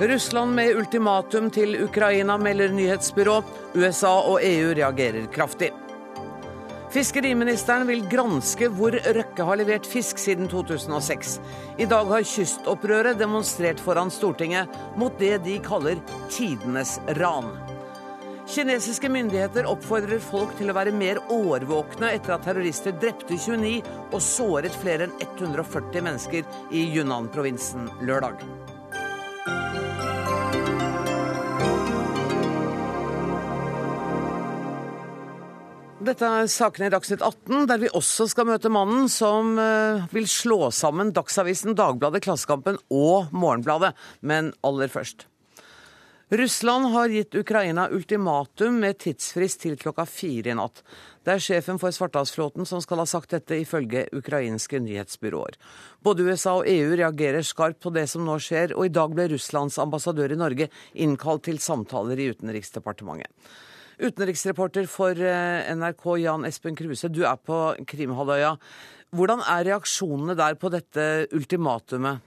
Russland med ultimatum til Ukraina, melder nyhetsbyrå. USA og EU reagerer kraftig. Fiskeriministeren vil granske hvor Røkke har levert fisk siden 2006. I dag har kystopprøret demonstrert foran Stortinget mot det de kaller tidenes ran. Kinesiske myndigheter oppfordrer folk til å være mer årvåkne etter at terrorister drepte 29 og såret flere enn 140 mennesker i Yunnan-provinsen lørdag. Dette er sakene i Dagsnytt 18, der vi også skal møte mannen som eh, vil slå sammen Dagsavisen, Dagbladet, Klassekampen og Morgenbladet. Men aller først. Russland har gitt Ukraina ultimatum med tidsfrist til klokka fire i natt. Det er sjefen for Svartehavsflåten som skal ha sagt dette, ifølge ukrainske nyhetsbyråer. Både USA og EU reagerer skarpt på det som nå skjer, og i dag ble Russlands ambassadør i Norge innkalt til samtaler i Utenriksdepartementet. Utenriksreporter for eh, NRK Jan Espen Kruse, du er på Krimhalvøya. Hvordan er reaksjonene der på dette ultimatumet?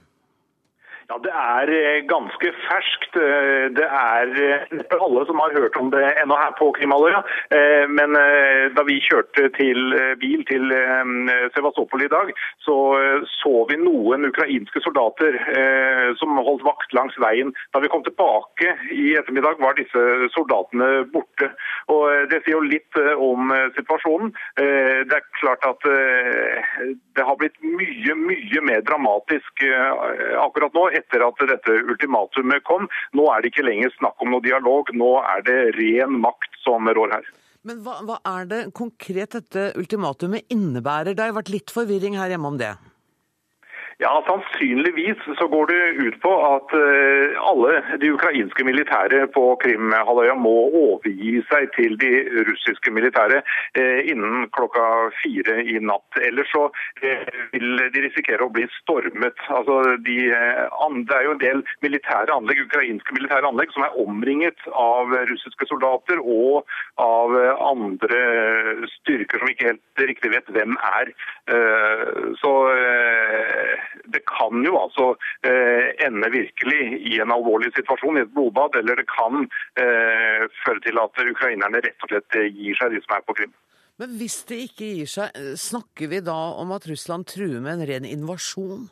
Ja, Det er eh, ganske ferskt. Eh, det er neppe alle som har hørt om det ennå her på Krimhalvøya. Men da vi kjørte til bil til Sevastopol i dag, så så vi noen ukrainske soldater som holdt vakt langs veien. Da vi kom tilbake i ettermiddag, var disse soldatene borte. Og Det sier jo litt om situasjonen. Det er klart at det har blitt mye, mye mer dramatisk akkurat nå etter at dette ultimatumet kom. Nå er det ikke lenger snakk om noe dialog, nå er det ren makt som rår her. Men hva, hva er det konkret dette ultimatumet innebærer? Det har vært litt forvirring her hjemme om det. Ja, Sannsynligvis så går det ut på at eh, alle de ukrainske militære på Krimhalvøya må overgi seg til de russiske militære eh, innen klokka fire i natt. Ellers så eh, vil de risikere å bli stormet. Altså, de, det er jo en del militære anlegg, ukrainske militære anlegg som er omringet av russiske soldater og av andre styrker som ikke helt riktig vet hvem er. Så det kan jo altså eh, ende virkelig i en alvorlig situasjon, i et blodbad, eller det kan eh, føre til at ukrainerne rett og slett gir seg, de som er på Krim. Men hvis det ikke gir seg, snakker vi da om at Russland truer med en ren invasjon?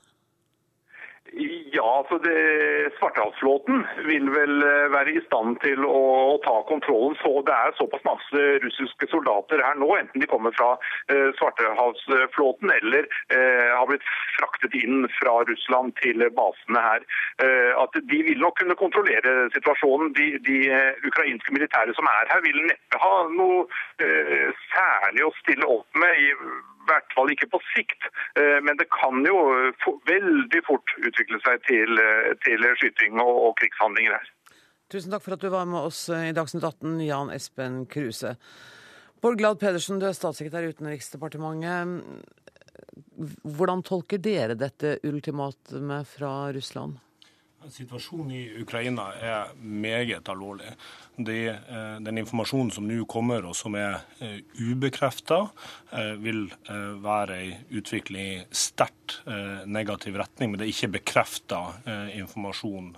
Ja, for det, Svartehavsflåten vil vel eh, være i stand til å, å, ta kontrollen. Så Det er såpass masse russiske soldater her nå, enten de kommer fra eh, Svartehavsflåten eller eh, har blitt fraktet inn fra Russland til basene her, eh, at de vil nok kunne kontrollere situasjonen. De, de uh, ukrainske militære som er her, vil neppe ha noe uh, særlig å stille opp med. i hvert fall ikke på sikt. Eh, men det kan jo veldig fort utvikle seg til, eh, til skyting og, og krigshandlinger her. Tusen takk for at du var med oss i Dagsnytt 18, Jan Espen Kruse. Bård Glad Pedersen, du er statssekretær i Utenriksdepartementet. Hvordan tolker dere dette ultimatumet fra Russland? Situasjonen i Ukraina er meget alvorlig. De, eh, den informasjonen som nå kommer og som er eh, ubekrefta, eh, vil være en utvikling i sterkt negativ retning. Men det er ikke bekrefta informasjon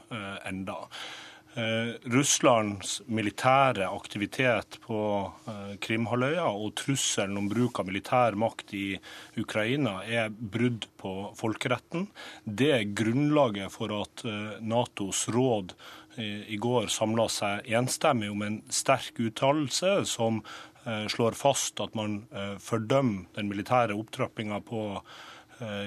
enda. Eh, Russlands militære aktivitet på eh, Krimhalvøya og trusselen om bruk av militær makt i Ukraina er brudd på folkeretten. Det er grunnlaget for at eh, Natos råd i går samla seg enstemmig om en sterk uttalelse som slår fast at man fordømmer den militære opptrappinga på Eh,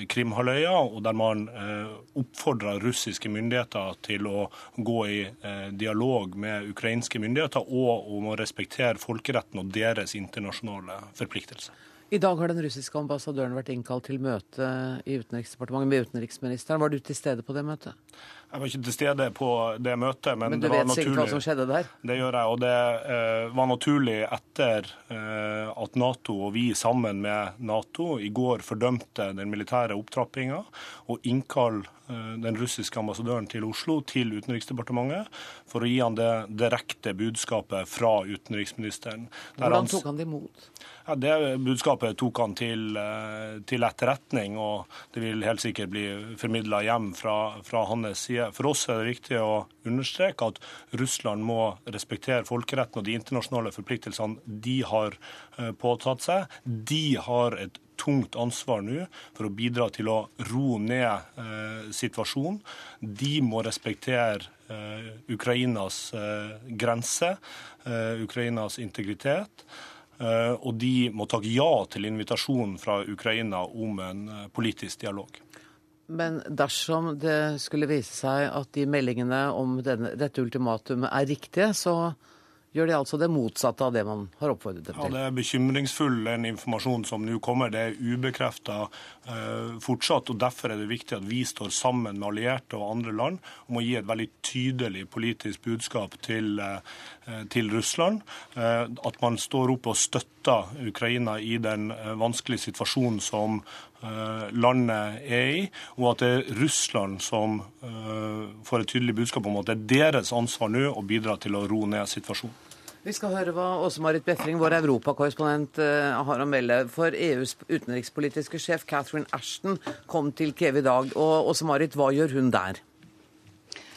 Krimhalvøya, og der man eh, oppfordrer russiske myndigheter til å gå i eh, dialog med ukrainske myndigheter og om å respektere folkeretten og deres internasjonale forpliktelser. I dag har den russiske ambassadøren vært innkalt til møte i Utenriksdepartementet med utenriksministeren. Var du til stede på det møtet? Jeg var ikke til stede på det møtet, men, men du det var vet sikkert hva som skjedde der? Det gjør jeg, og det uh, var naturlig etter uh, at Nato og vi sammen med Nato i går fordømte den militære opptrappinga, og innkalle eh, den russiske ambassadøren til Oslo, til Utenriksdepartementet, for å gi han det direkte budskapet fra utenriksministeren. Hvordan tok han det imot? Ja, Det budskapet tok han til, eh, til etterretning, og det vil helt sikkert bli formidla hjem fra, fra hans side. For oss er det viktig å understreke at Russland må respektere folkeretten og de internasjonale forpliktelsene de har eh, påtatt seg. De har et tungt ansvar nå for å bidra til å roe ned eh, situasjonen. De må respektere eh, Ukrainas eh, grense, eh, Ukrainas integritet. Eh, og de må takke ja til invitasjonen fra Ukraina om en eh, politisk dialog. Men dersom det skulle vise seg at de meldingene om denne, dette ultimatumet er riktige, så gjør de altså det motsatte av det man har oppfordret dem til. Ja, Det er bekymringsfull den informasjonen som nå kommer. Det er ubekrefta eh, fortsatt. og Derfor er det viktig at vi står sammen med allierte og andre land om å gi et veldig tydelig politisk budskap til, eh, til Russland. Eh, at man står opp og støtter Ukraina i den eh, vanskelige situasjonen som landet er i, og at det er Russland som eh, får et tydelig budskap om at det er deres ansvar nå å bidra til å roe ned situasjonen. Vi skal høre hva Åse-Marit Befring, vår europakorrespondent, eh, har å melde. For EUs utenrikspolitiske sjef Catherine Ashton kom til Kiev i dag. Og Åse-Marit, hva gjør hun der?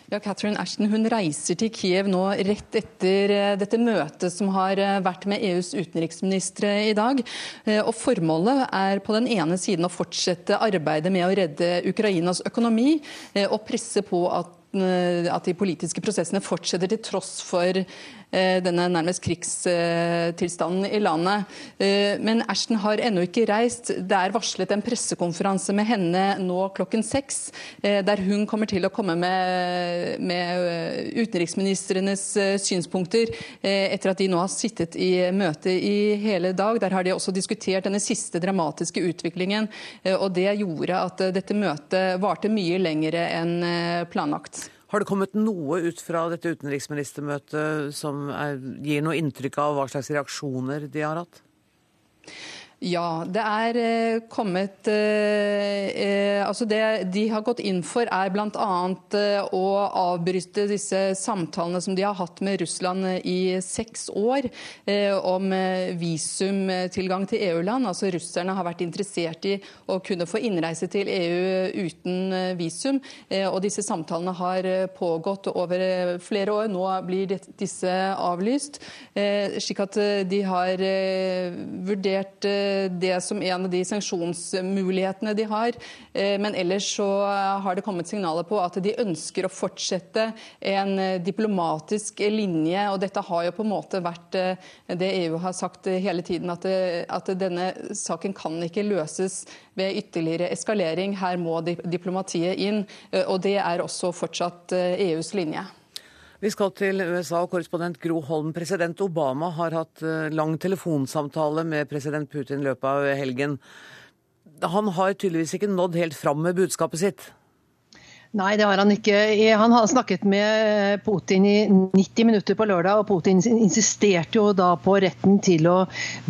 Ja, Catherine Ashton hun reiser til Kiev nå rett etter eh, dette møtet som har eh, vært med EUs utenriksministre i dag. Og Formålet er på den ene siden å fortsette arbeidet med å redde Ukrainas økonomi og presse på at at de politiske prosessene fortsetter til tross for Eh, denne nærmest krigstilstanden i landet. Eh, men Ashton har ennå ikke reist. Det er varslet en pressekonferanse med henne nå klokken seks, eh, der hun kommer til å komme med, med utenriksministrenes synspunkter etter at de nå har sittet i møte i hele dag. Der har de også diskutert denne siste dramatiske utviklingen, og det gjorde at dette møtet varte mye lengre enn planlagt. Har det kommet noe ut fra dette utenriksministermøtet som er, gir noe inntrykk av hva slags reaksjoner de har hatt? Ja, det er eh, kommet eh, eh, altså Det de har gått inn for, er bl.a. Eh, å avbryte disse samtalene som de har hatt med Russland i seks år eh, om eh, visumtilgang til EU-land. Altså Russerne har vært interessert i å kunne få innreise til EU uten visum. og Disse samtalene har pågått over flere år. Nå blir disse avlyst. slik at de har vurdert det som en av de sanksjonsmulighetene de har. Eh, men ellers så har det kommet signaler på at de ønsker å fortsette en diplomatisk linje. Og dette har jo på en måte vært eh, det EU har sagt hele tiden, at, at denne saken kan ikke løses ved ytterligere eskalering. Her må diplomatiet inn. Eh, og det er også fortsatt EUs linje. Vi skal til USA og korrespondent Gro Holm. President Obama har hatt eh, lang telefonsamtale med president Putin i løpet av helgen. Han har tydeligvis ikke nådd helt fram med budskapet sitt? Nei, det har han ikke. Han har snakket med Putin i 90 minutter på lørdag, og Putin insisterte jo da på retten til å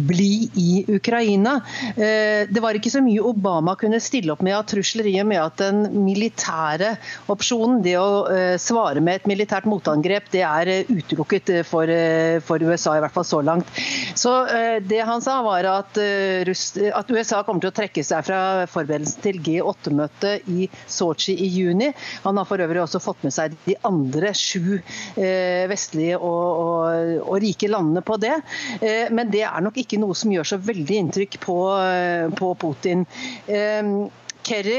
bli i Ukraina. Eh, det var ikke så mye Obama kunne stille opp med av trusler, i og med at den militære opsjonen, det å eh, svare med et militært motangrep, det er eh, utelukket for USA, i hvert fall så langt. Så det han sa, var at, at USA kommer til å trekke seg fra forberedelsen til G8-møtet i Sotsji i juni. Han har for øvrig også fått med seg de andre sju eh, vestlige og, og, og, rike landene på det. Eh, men det er nok ikke noe som gjør så veldig inntrykk på, eh, på Putin. Kerry,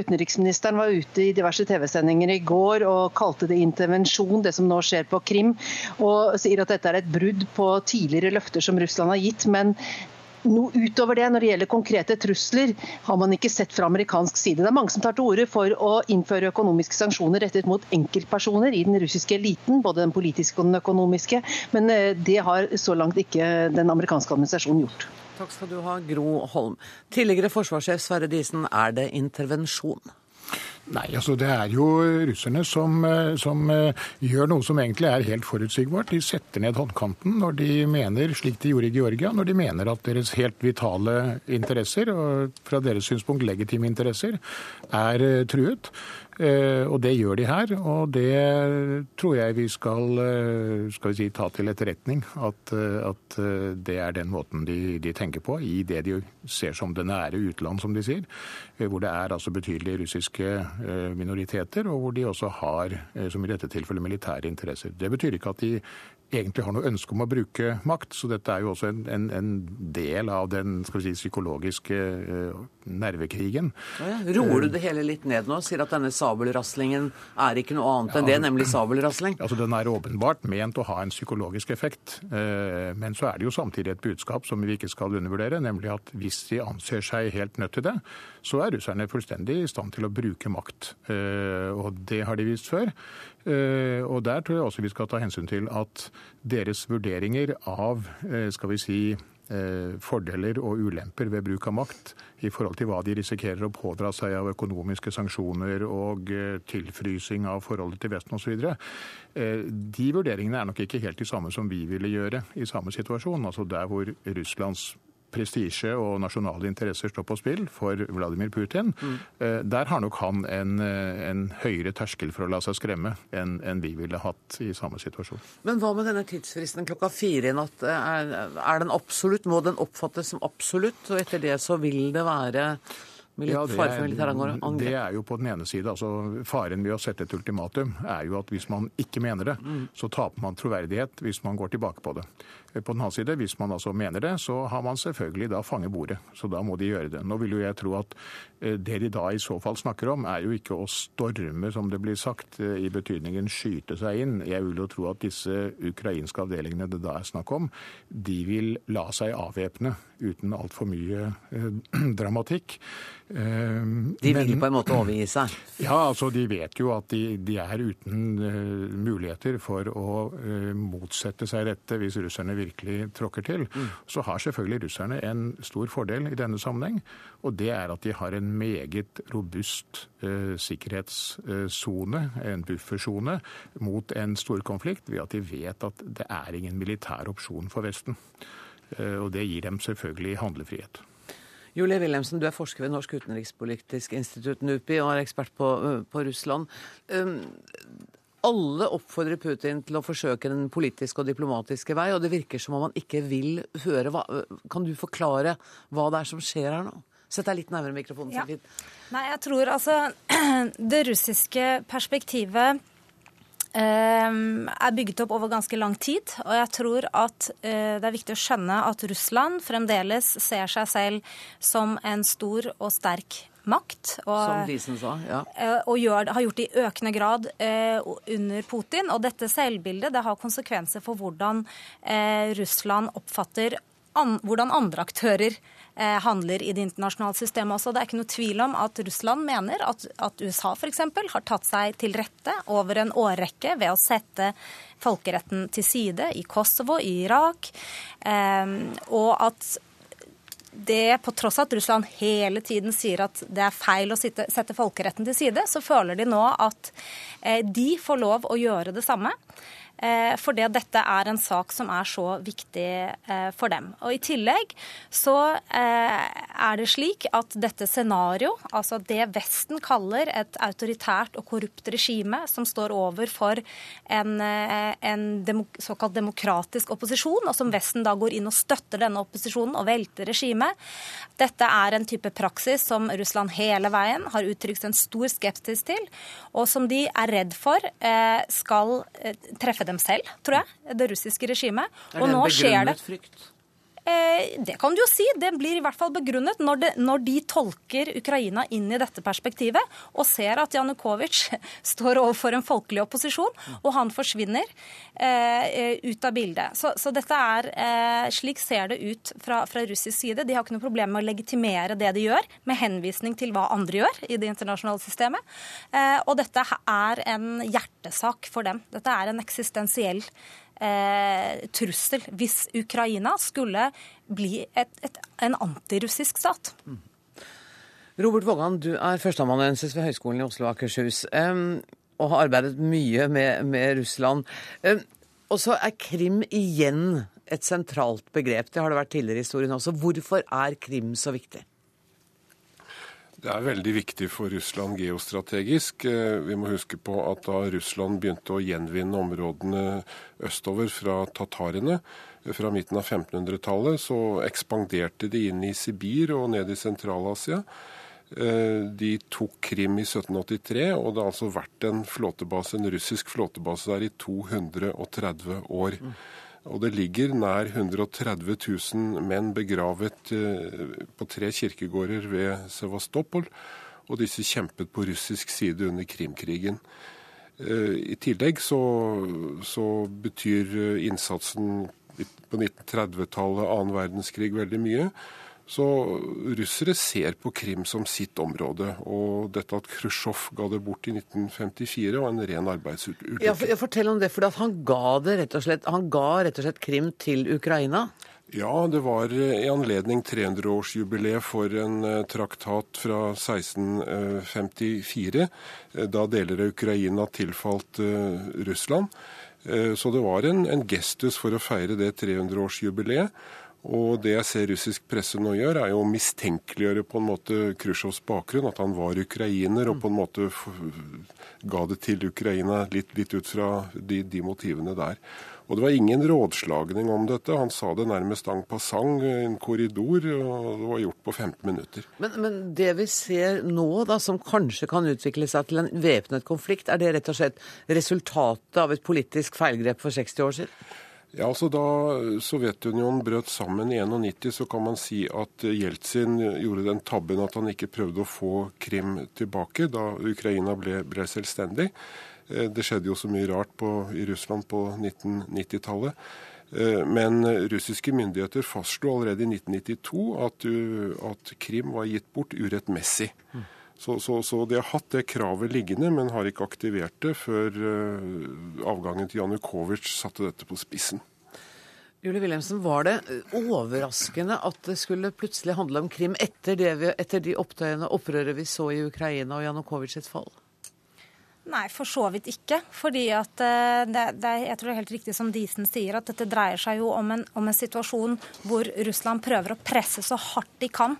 utenriksministeren, var ute i diverse TV-sendinger i går og kalte det intervensjon, det som nå skjer på Krim. Og sier at dette er et brudd på tidligere løfter som Russland har gitt. Men noe utover det når det gjelder konkrete trusler, har man ikke sett fra amerikansk side. Det er mange som tar til orde for å innføre økonomiske sanksjoner rettet mot enkeltpersoner i den russiske eliten, både den politiske og den økonomiske, men eh, det har så langt ikke den amerikanske administrasjonen gjort. Takk skal du ha, Gro Holm. Tidligere forsvarssjef Sverre Disen, er det intervensjon? Nei, altså det er jo russerne som, eh, som, eh, gjør noe som egentlig er helt forutsigbart. De setter ned håndkanten når de mener, slik de gjorde i Georgia, når de mener at deres helt vitale interesser, og fra deres synspunkt legitime interesser, er eh, truet. Og det gjør de her, og det tror jeg vi skal, skal vi si, ta til etterretning. At, at, det er den måten de, de, tenker på i det de ser som det nære utland, som de sier. Hvor det er altså betydelige russiske minoriteter, og hvor de også har, som i dette tilfellet, militære interesser. Det betyr ikke at de egentlig har noe ønske om å bruke makt. Så dette er jo også en, en, en del av den si, psykologiske uh, nervekrigen. Ja, ja. Roer du det hele litt ned nå? Sier at denne sabelraslingen er ikke noe annet enn det, nemlig sabelrasling? Altså, Den er åpenbart ment å ha en psykologisk effekt. Uh, men så er det jo samtidig et budskap som vi ikke skal undervurdere, nemlig at hvis de anser seg helt nødt til det, så er russerne fullstendig i stand til å bruke makt. Uh, og det har de vist før. Eh, og der tror jeg også vi skal ta hensyn til at deres vurderinger av eh, skal vi si, eh, fordeler og ulemper ved bruk av makt i forhold til hva de risikerer å pådra seg av økonomiske sanksjoner og tilfrysing av forholdet til Vesten osv. De vurderingene er nok ikke helt de samme som vi ville gjøre i samme situasjon. Altså der hvor Russlands prestisje og nasjonale interesser står på spill for Vladimir Putin, mm. der har nok han en, eh, en, høyere terskel for å la seg skremme enn en vi ville hatt i samme situasjon. Men hva med denne tidsfristen klokka fire i natt? Er, er den absolutt? Må den oppfattes som absolutt? Og etter det så vil det være ja, det er, det er jo på den ene side. altså Faren ved å sette et ultimatum er jo at hvis man ikke mener det, mm. så taper man troverdighet hvis man går tilbake på det. På den annen side, hvis man altså mener det, så har man selvfølgelig da fanget bordet. Så da må de gjøre det. Nå vil jo jeg tro at eh, det de da i så fall snakker om, er jo ikke å storme, som det blir sagt, eh, i betydningen skyte seg inn. Jeg vil jo tro at disse ukrainske avdelingene det da er snakk om, de vil la seg avvæpne uten altfor mye eh, dramatikk. Eh, de vil Men, på en måte overgi seg? Ja, altså de vet jo at de, de er uten muligheter for å motsette seg dette hvis russerne virkelig tråkker til. Mm. Så har selvfølgelig russerne en stor fordel i denne sammenheng, og det er at de har en meget robust eh, sikkerhetssone, en buffersone, mot en storkonflikt ved at de vet at det er ingen militær opsjon for Vesten. Og det gir dem selvfølgelig handlefrihet. Julie Wilhelmsen, du er forsker ved Norsk utenrikspolitisk institutt, NUPI, og er ekspert på, på Russland. Um, alle oppfordrer Putin til å forsøke den politiske og diplomatiske vei, og det virker som om han ikke vil høre. Hva, kan du forklare hva det er som skjer her nå? Sett deg litt nærmere mikrofonen. Ja. Nei, jeg tror altså Det russiske perspektivet eh, er bygget opp over ganske lang tid. Og jeg tror at eh, det er viktig å skjønne at Russland fremdeles ser seg selv som en stor og sterk makt. Og, som Diesen sa, ja. Eh, og gjør, har gjort det i økende grad eh, under Putin. Og dette selvbildet det har konsekvenser for hvordan eh, Russland oppfatter an, hvordan andre aktører Eh, handler i det internasjonale systemet også. Det er ikke noe tvil om at Russland mener at, at USA f.eks. har tatt seg til rette over en årrekke ved å sette folkeretten til side i Kosovo, i Irak, eh, og at det, på tross av at Russland hele tiden sier at det er feil å sitte, sette folkeretten til side, så føler de nå at eh, de får lov å gjøre det samme. Eh, fordi dette er en sak som er så viktig eh, for dem. Og I tillegg så eh, er det slik at dette scenario, altså det Vesten kaller et autoritært og korrupt regime som står overfor en, en demok såkalt demokratisk opposisjon, og som Vesten da går inn og støtter denne opposisjonen og velter regimet, dette er en type praksis som Russland hele veien har uttrykt en stor skepsis til, og som de er redd for skal treffe dem dem selv, tror jeg, det russiske regimet. Er det en begrunnet frykt? Eh, det kan du jo si. Det blir i hvert fall begrunnet når, det, når, de tolker Ukraina inn i dette perspektivet og ser at Janukovitsj står overfor en folkelig opposisjon, og han forsvinner eh, ut av bildet. Så, så dette er eh, Slik ser det ut fra, fra, russisk side. De har ikke noe problem med å legitimere det de gjør, med henvisning til hva andre gjør i det internasjonale systemet. Eh, og dette er en hjertesak for dem. Dette er en eksistensiell eh, trussel hvis Ukraina skulle bli et, et, en antirussisk stat. Mm. Robert Vågan, du er førsteamanuensis ved Høgskolen i Oslo og Akershus um, og har arbeidet mye med, med Russland. Um, og så er Krim igjen et sentralt begrep. Det har det vært tidligere i historien også. Hvorfor er Krim så viktig? Det er veldig viktig for Russland geostrategisk. Eh, vi må huske på at da Russland begynte å gjenvinne områdene østover fra tatarene eh, fra midten av 1500-tallet, så ekspanderte de inn i Sibir og ned i Sentral-Asia. Eh, de tok Krim i 1783, og det har altså vært en flåtebase, en russisk flåtebase der i 230 år. Og det ligger nær 130 000 menn begravet eh, på tre kirkegårder ved Sevastopol. Og disse kjempet på russisk side under Krimkrigen. Eh, I tillegg så, så betyr eh, innsatsen på 1930-tallet, annen verdenskrig, veldig mye. Så russere ser på Krim som sitt område. Og dette at Khrusjtsjov ga det bort i 1954, var en ren arbeidsulykke. Ja, for, fortell om det, for han ga, det rett og slett, han ga rett og slett Krim til Ukraina? Ja, det var i anledning 300-årsjubileet for en eh, traktat fra 1654, eh, da deler av Ukraina tilfalt eh, Russland. Så det var en, en gestus for å feire det 300-årsjubileet. Og det jeg ser russisk presse nå gjør, er jo å mistenkeliggjøre på en måte Khrusjtsjovs bakgrunn, at han var ukrainer, og på en måte ga det til Ukraina litt, litt ut fra de, de, motivene der. Og det var ingen rådslagning om dette. Han sa det nærmest en i en korridor, og det var gjort på 15 minutter. Men, men, det vi ser nå, da, som kanskje kan utvikle seg til en væpnet konflikt, er det rett og slett resultatet av et politisk feilgrep for 60 år siden? Ja, altså Da Sovjetunionen brøt sammen i 91, så kan man si at Jeltsin gjorde den tabben at han ikke prøvde å få Krim tilbake da Ukraina ble, ble selvstendig. Eh, det skjedde jo så mye rart på, i Russland på 1990-tallet. Eh, men russiske myndigheter fastslo allerede i 1992 at, at Krim var gitt bort urettmessig. Mm. Så, så, så, de har hatt det kravet liggende, men har ikke aktivert det før uh, avgangen til Janukovitsj satte dette på spissen. Julie Wilhelmsen, Var det eh, overraskende at det skulle plutselig handle om Krim etter, vi, etter de opptøyene, opprøret vi så i Ukraina og Janukovitsjs fall? Nei, for så vidt ikke. Fordi at eh, det, det, jeg tror det er helt riktig som Disen sier, at dette dreier seg jo om en, om en situasjon hvor Russland prøver å presse så hardt de kan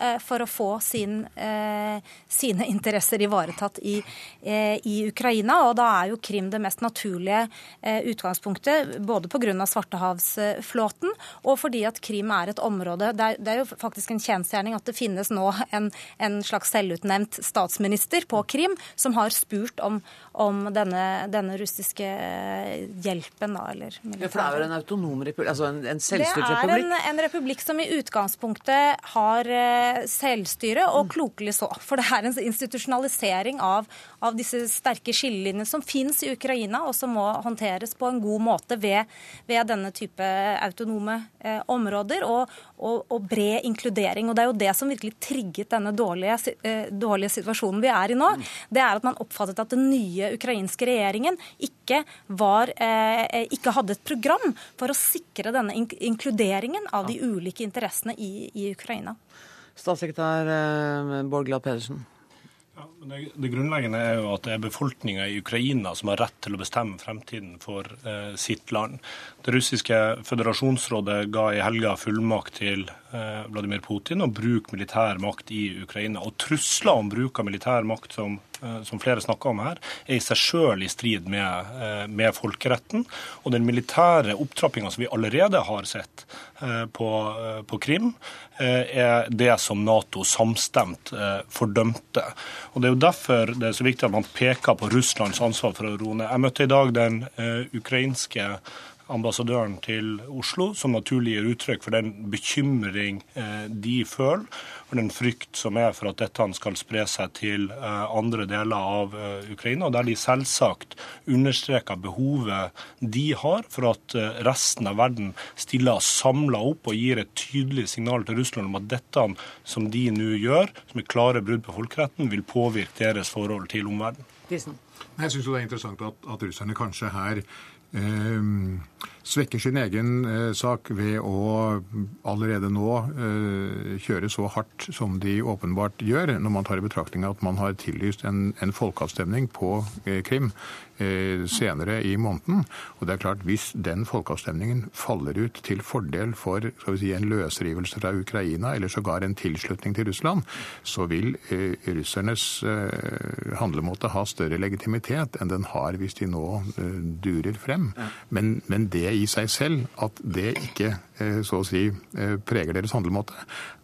eh, for å få sin, eh, sine interesser ivaretatt i, eh, i, Ukraina. Og da er jo Krim det mest naturlige eh, utgangspunktet, både pga. Svartehavsflåten og fordi at Krim er et område det er, det er jo faktisk en kjensgjerning at det finnes nå en, en slags selvutnevnt statsminister på Krim som har spurt om om, om denne, denne, russiske eh, hjelpen, da, eller militæret. Ja, for det er jo en autonom republikk, altså en, en selvstyrt republikk? Det er en, en, republikk som i utgangspunktet har eh, selvstyre, og klokelig så. For det er en institusjonalisering av, av disse sterke skillelinjene som fins i Ukraina, og som må håndteres på en god måte ved, ved denne type autonome eh, områder, og, og, og, bred inkludering. Og Det er jo det som virkelig trigget denne dårlige, eh, dårlige situasjonen vi er i nå. Mm. Det er at man oppfattet at den nye ukrainske regjeringen ikke, var, eh, ikke hadde et program for å sikre denne inkluderingen av de ulike interessene i, i Ukraina. Statssekretær eh, Bård Glad Pedersen. Ja, det, det, grunnleggende er jo at det er befolkninga i Ukraina som har rett til å bestemme fremtiden for eh, sitt land. Det russiske føderasjonsrådet ga i helga fullmakt til eh, Vladimir Putin å bruke militær makt i Ukraina. Og trusler om bruk av militær makt som Eh, som flere snakker om her, er i seg sjøl i strid med, eh, med, folkeretten. Og den militære opptrappinga som vi allerede har sett på, på, Krim, er det som Nato samstemt fordømte. Og Det er jo derfor det er så viktig at man peker på Russlands ansvar for å roe ned. Jeg møtte i dag den ukrainske ambassadøren til Oslo, som naturlig gir uttrykk for den bekymring de føler for den frykt som er for at dette skal spre seg til eh, andre deler av eh, Ukraina, og der de selvsagt understreker behovet de har for at eh, resten av verden stiller samla opp og gir et tydelig signal til Russland om at dette som de nå gjør, som er klare brudd på folkeretten, vil påvirke deres forhold til omverdenen. Jeg syns det er interessant at, at russerne kanskje her eh, svekker sin egen eh, sak ved å allerede nå eh, kjøre så hardt som de åpenbart gjør, når man tar i betraktning at man har tillyst en, en folkeavstemning på eh, Krim. eh, senere i måneden. Og det er klart, Hvis den folkeavstemningen faller ut til fordel for skal vi si, en løsrivelse fra Ukraina, eller sågar en tilslutning til Russland, så vil eh, russernes eh, handlemåte ha større legitimitet enn den har hvis de nå durer frem. Men, men det i seg selv, at det ikke eh, så å si eh, preger deres handlemåte,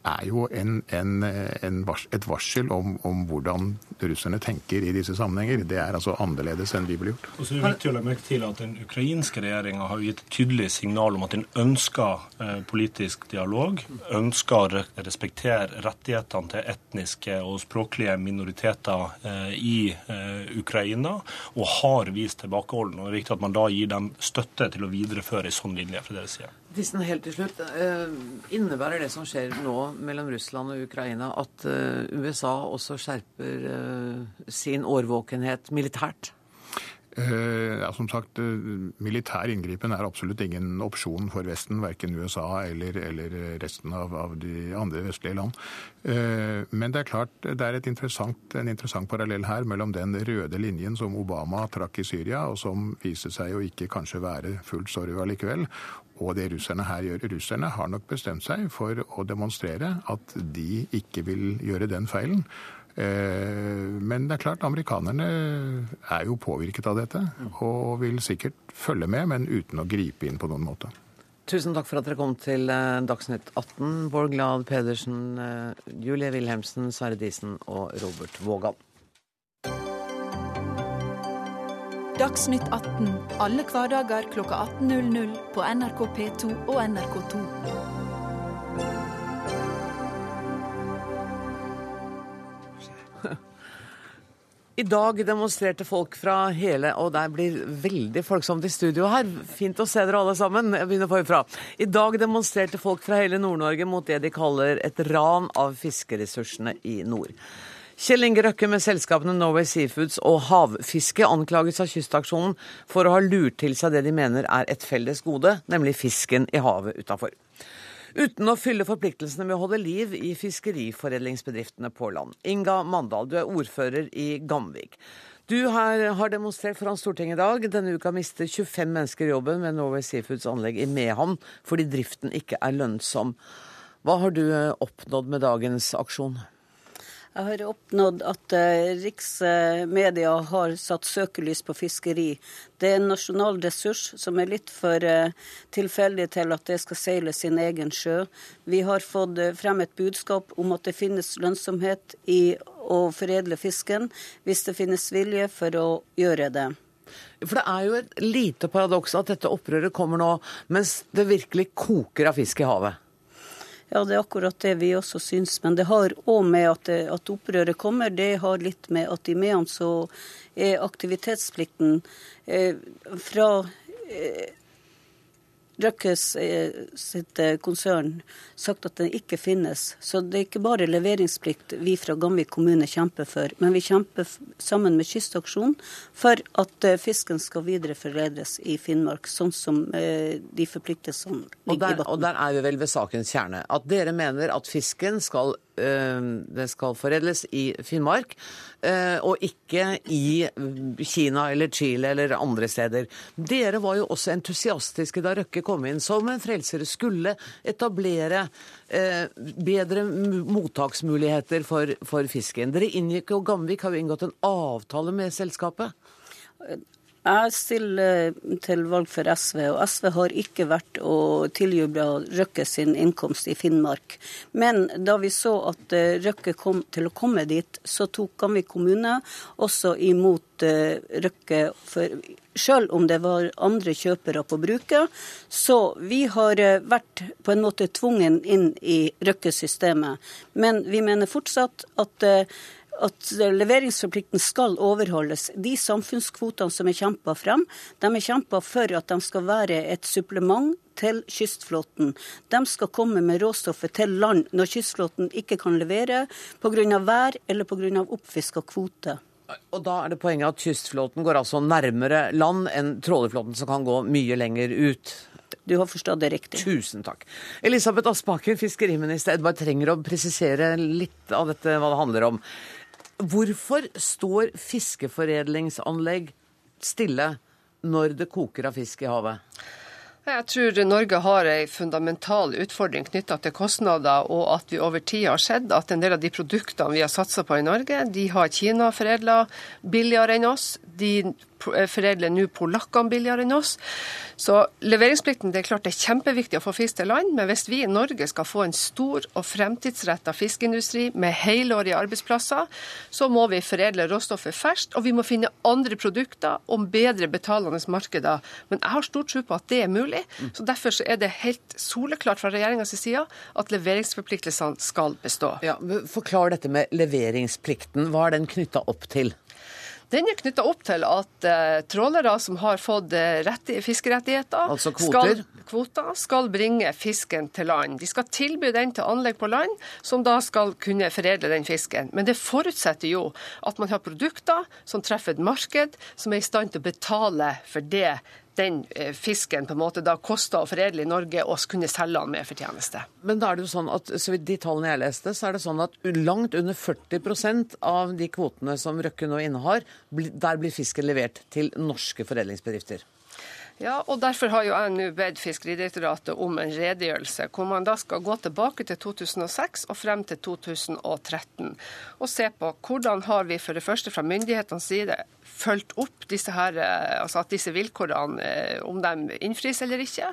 er jo en, en, en vars, et varsel om, om, hvordan russerne tenker i disse sammenhenger. Det er altså annerledes enn vi ble gjort. Og så er det viktig å legge merke til at Den ukrainske regjeringa har gitt tydelig signal om at den ønsker eh, politisk dialog, ønsker å respektere rettighetene til etniske og språklige minoriteter eh, i eh, Ukraina, og har vist tilbakeholden. Og Det er viktig at man da gir dem støtte til å videreføre en sånn linje fra deres side. Dissen, helt til slutt. Eh, innebærer det som skjer nå mellom Russland og Ukraina, at eh, USA også skjerper eh, sin årvåkenhet militært? Ja, som sagt, Militær inngripen er absolutt ingen opsjon for Vesten, verken USA eller, eller resten av, av, de andre vestlige land. Men det er klart det er interessant, en interessant parallell her mellom den røde linjen som Obama trakk i Syria, og som viste seg å ikke kanskje være fullt så rød allikevel, og det russerne her gjør. Russerne har nok bestemt seg for å demonstrere at de ikke vil gjøre den feilen. Eh, men det er klart, amerikanerne er jo påvirket av dette og vil sikkert følge med, men uten å gripe inn på noen måte. Tusen takk for at dere kom til eh, Dagsnytt 18. Bård Glad Pedersen, eh, Julie Wilhelmsen, Sverre Disen og Robert Vågan. Dagsnytt 18 alle hverdager klokka 18.00 på NRK P2 og NRK2. I dag demonstrerte folk fra hele Og der blir veldig folksomt i studio her. Fint å se dere alle sammen. Jeg begynner forfra. I dag demonstrerte folk fra hele Nord-Norge mot det de kaller et ran av fiskeressursene i nord. Kjell Inge Røkke med selskapene Norway Seafoods og Havfiske anklages av Kystaksjonen for å ha lurt til seg det de mener er et felles gode, nemlig fisken i havet utafor. Uten å fylle forpliktelsene med å holde liv i fiskeriforedlingsbedriftene på land. Inga Mandal, du er ordfører i Gamvik. Du har, demonstrert foran Stortinget i dag. Denne uka mister 25 mennesker jobben ved Norway Seafoods anlegg i Mehamn fordi driften ikke er lønnsom. Hva har du oppnådd med dagens aksjon? Jeg har oppnådd at eh, riksmedia har satt søkelys på fiskeri. Det er en nasjonal ressurs som er litt for eh, tilfeldig til at det skal seile sin egen sjø. Vi har fått eh, frem et budskap om at det finnes lønnsomhet i å foredle fisken, hvis det finnes vilje for å gjøre det. For det er jo et lite paradoks at dette opprøret kommer nå mens det virkelig koker av fisk i havet. Ja, det er akkurat det vi også syns. Men det har òg med at, at, opprøret kommer, det har litt med at i Mehamn så er aktivitetsplikten eh, fra eh, Røkkes eh, sitt eh, konsern sagt at den ikke finnes. Så det er ikke bare leveringsplikt vi fra Gamvik kommune kjemper for, men vi kjemper sammen med Kystaksjonen for at eh, fisken skal videreforedles i Finnmark, sånn som de forpliktelsene ligger i bunnen. Og der er vi vel ved sakens kjerne. At dere mener at fisken skal det skal foredles i Finnmark, eh, og ikke i Kina eller Chile eller andre steder. Dere var jo også entusiastiske da Røkke kom inn som en frelser. Skulle etablere eh, bedre mottaksmuligheter for, for fisken. Dere inngikk jo Gamvik har jo inngått en avtale med selskapet. Jeg stiller til valg for SV, og SV har ikke vært og tiljuble Røkke sin innkomst i Finnmark. Men da vi så at eh, Røkke kom til å komme dit, så tok Gamvik kommune også imot eh, Røkke. For selv om det var andre kjøpere på bruket. Så vi har eh, vært på en måte tvungen inn i Røkke-systemet. Men vi mener fortsatt at at leveringsforplikten skal overholdes. De samfunnskvotene som er kjempa frem, de er kjempa for at de skal være et supplement til kystflåten. De skal komme med råstoffet til land når kystflåten ikke kan levere pga. vær eller pga. oppfiska kvote. Og da er det poenget at kystflåten går altså nærmere land enn trålerflåten som kan gå mye lenger ut. Du har forstått det riktig. Tusen takk. Elisabeth Aspaker, fiskeriminister. Jeg bare trenger å presisere litt av dette, hva det handler om. Hvorfor står fiskeforedlingsanlegg stille når det koker av fisk i havet? Jeg tror Norge har en fundamental utfordring knytta til kostnader, og at vi over tid har sett at en del av de produktene vi har satsa på i Norge, de har Kina foredla billigere enn oss. De foredler nå polakkene billigere enn oss. Så leveringsplikten det er klart det er kjempeviktig å få fisk til land, men hvis vi i Norge skal få en stor og fremtidsretta fiskeindustri med helårige arbeidsplasser, så må vi foredle råstoffet ferskt, og vi må finne andre produkter om bedre betalende markeder. Men jeg har stor tro på at det er mulig, så derfor så er det helt soleklart fra regjeringas side at leveringsforpliktelsene skal bestå. Ja, forklar dette med leveringsplikten. Hva er den knytta opp til? Den er knytta opp til at uh, trålere som har fått uh, rett, fiskerettigheter, altså kvoter. Skal, kvoter, skal bringe fisken til land. De skal tilby den til anlegg på land, som da skal kunne foredle den fisken. Men det forutsetter jo at man har produkter som treffer et marked, som er i stand til å betale for det den eh, fisken på en måte da kosta å foredle i Norge, og kunne selge den med fortjeneste. Men da er det jo sånn at, så vidt de tallene jeg leste, så er det sånn at langt under 40% av de kvotene som Røkke nå innehar, der blir fisken levert til norske foredlingsbedrifter. Ja, og Derfor har jo jeg nå bedt Fiskeridirektoratet om en redegjørelse, hvor man da skal gå tilbake til 2006 og frem til 2013, og se på hvordan har vi for det første fra myndighetenes side fulgt opp disse her, eh, altså at disse vilkårene, eh, om de innfris eller ikke.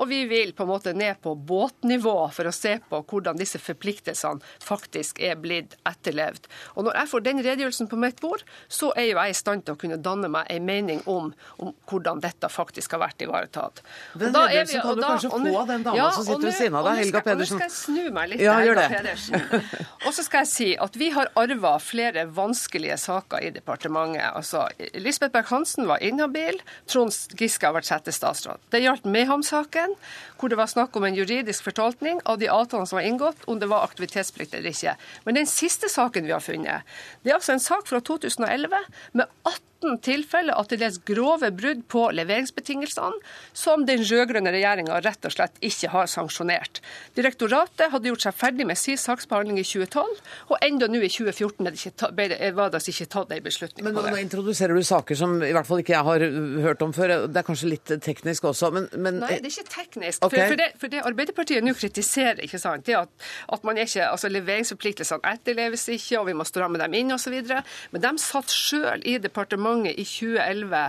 Og vi vil på en måte ned på båtnivå for å se på hvordan disse forpliktelsene faktisk er blitt etterlevd. Og Når jeg får den redegjørelsen på mitt bord, så er jo jeg i stand til å kunne danne meg en mening om, om hvordan dette faktisk har vært ivaretatt. Den redegjørelsen kan du da, kanskje få av den dama ja, som sitter ved siden av deg, Helga Pedersen. Nå skal jeg snu meg litt ja, Helga Pedersen. Og så skal jeg si at vi har arva flere vanskelige saker i departementet. altså Lisbeth Berg-Hansen var inhabil. Trond Giske har vært settestatsråd. Det gjaldt Mehamn-saken, hvor det var snakk om en juridisk fortolkning av de avtalene som var inngått, om det var aktivitetsplikt eller ikke. Men den siste saken vi har funnet, det er altså en sak fra 2011 med 18 18 tilfeller av til dels grove brudd på leveringsbetingelsene, som den rød-grønne regjeringa rett og slett ikke har sanksjonert. Direktoratet hadde gjort seg ferdig med sin saksbehandling i 2012, og enda nå i 2014 var det altså ikke tatt en beslutning men, på det. Nå introduserer du saker som i hvert fall ikke jeg har hørt om før. Det er kanskje litt teknisk også, men, men... Nei, det er ikke teknisk. Okay. For, for, det, for, det, Arbeiderpartiet nå kritiserer, ikke sant, det at, at man ikke, altså leveringsforpliktelsene etterleves ikke, og vi må stramme dem inn osv. Men de satt sjøl i departementet i 2011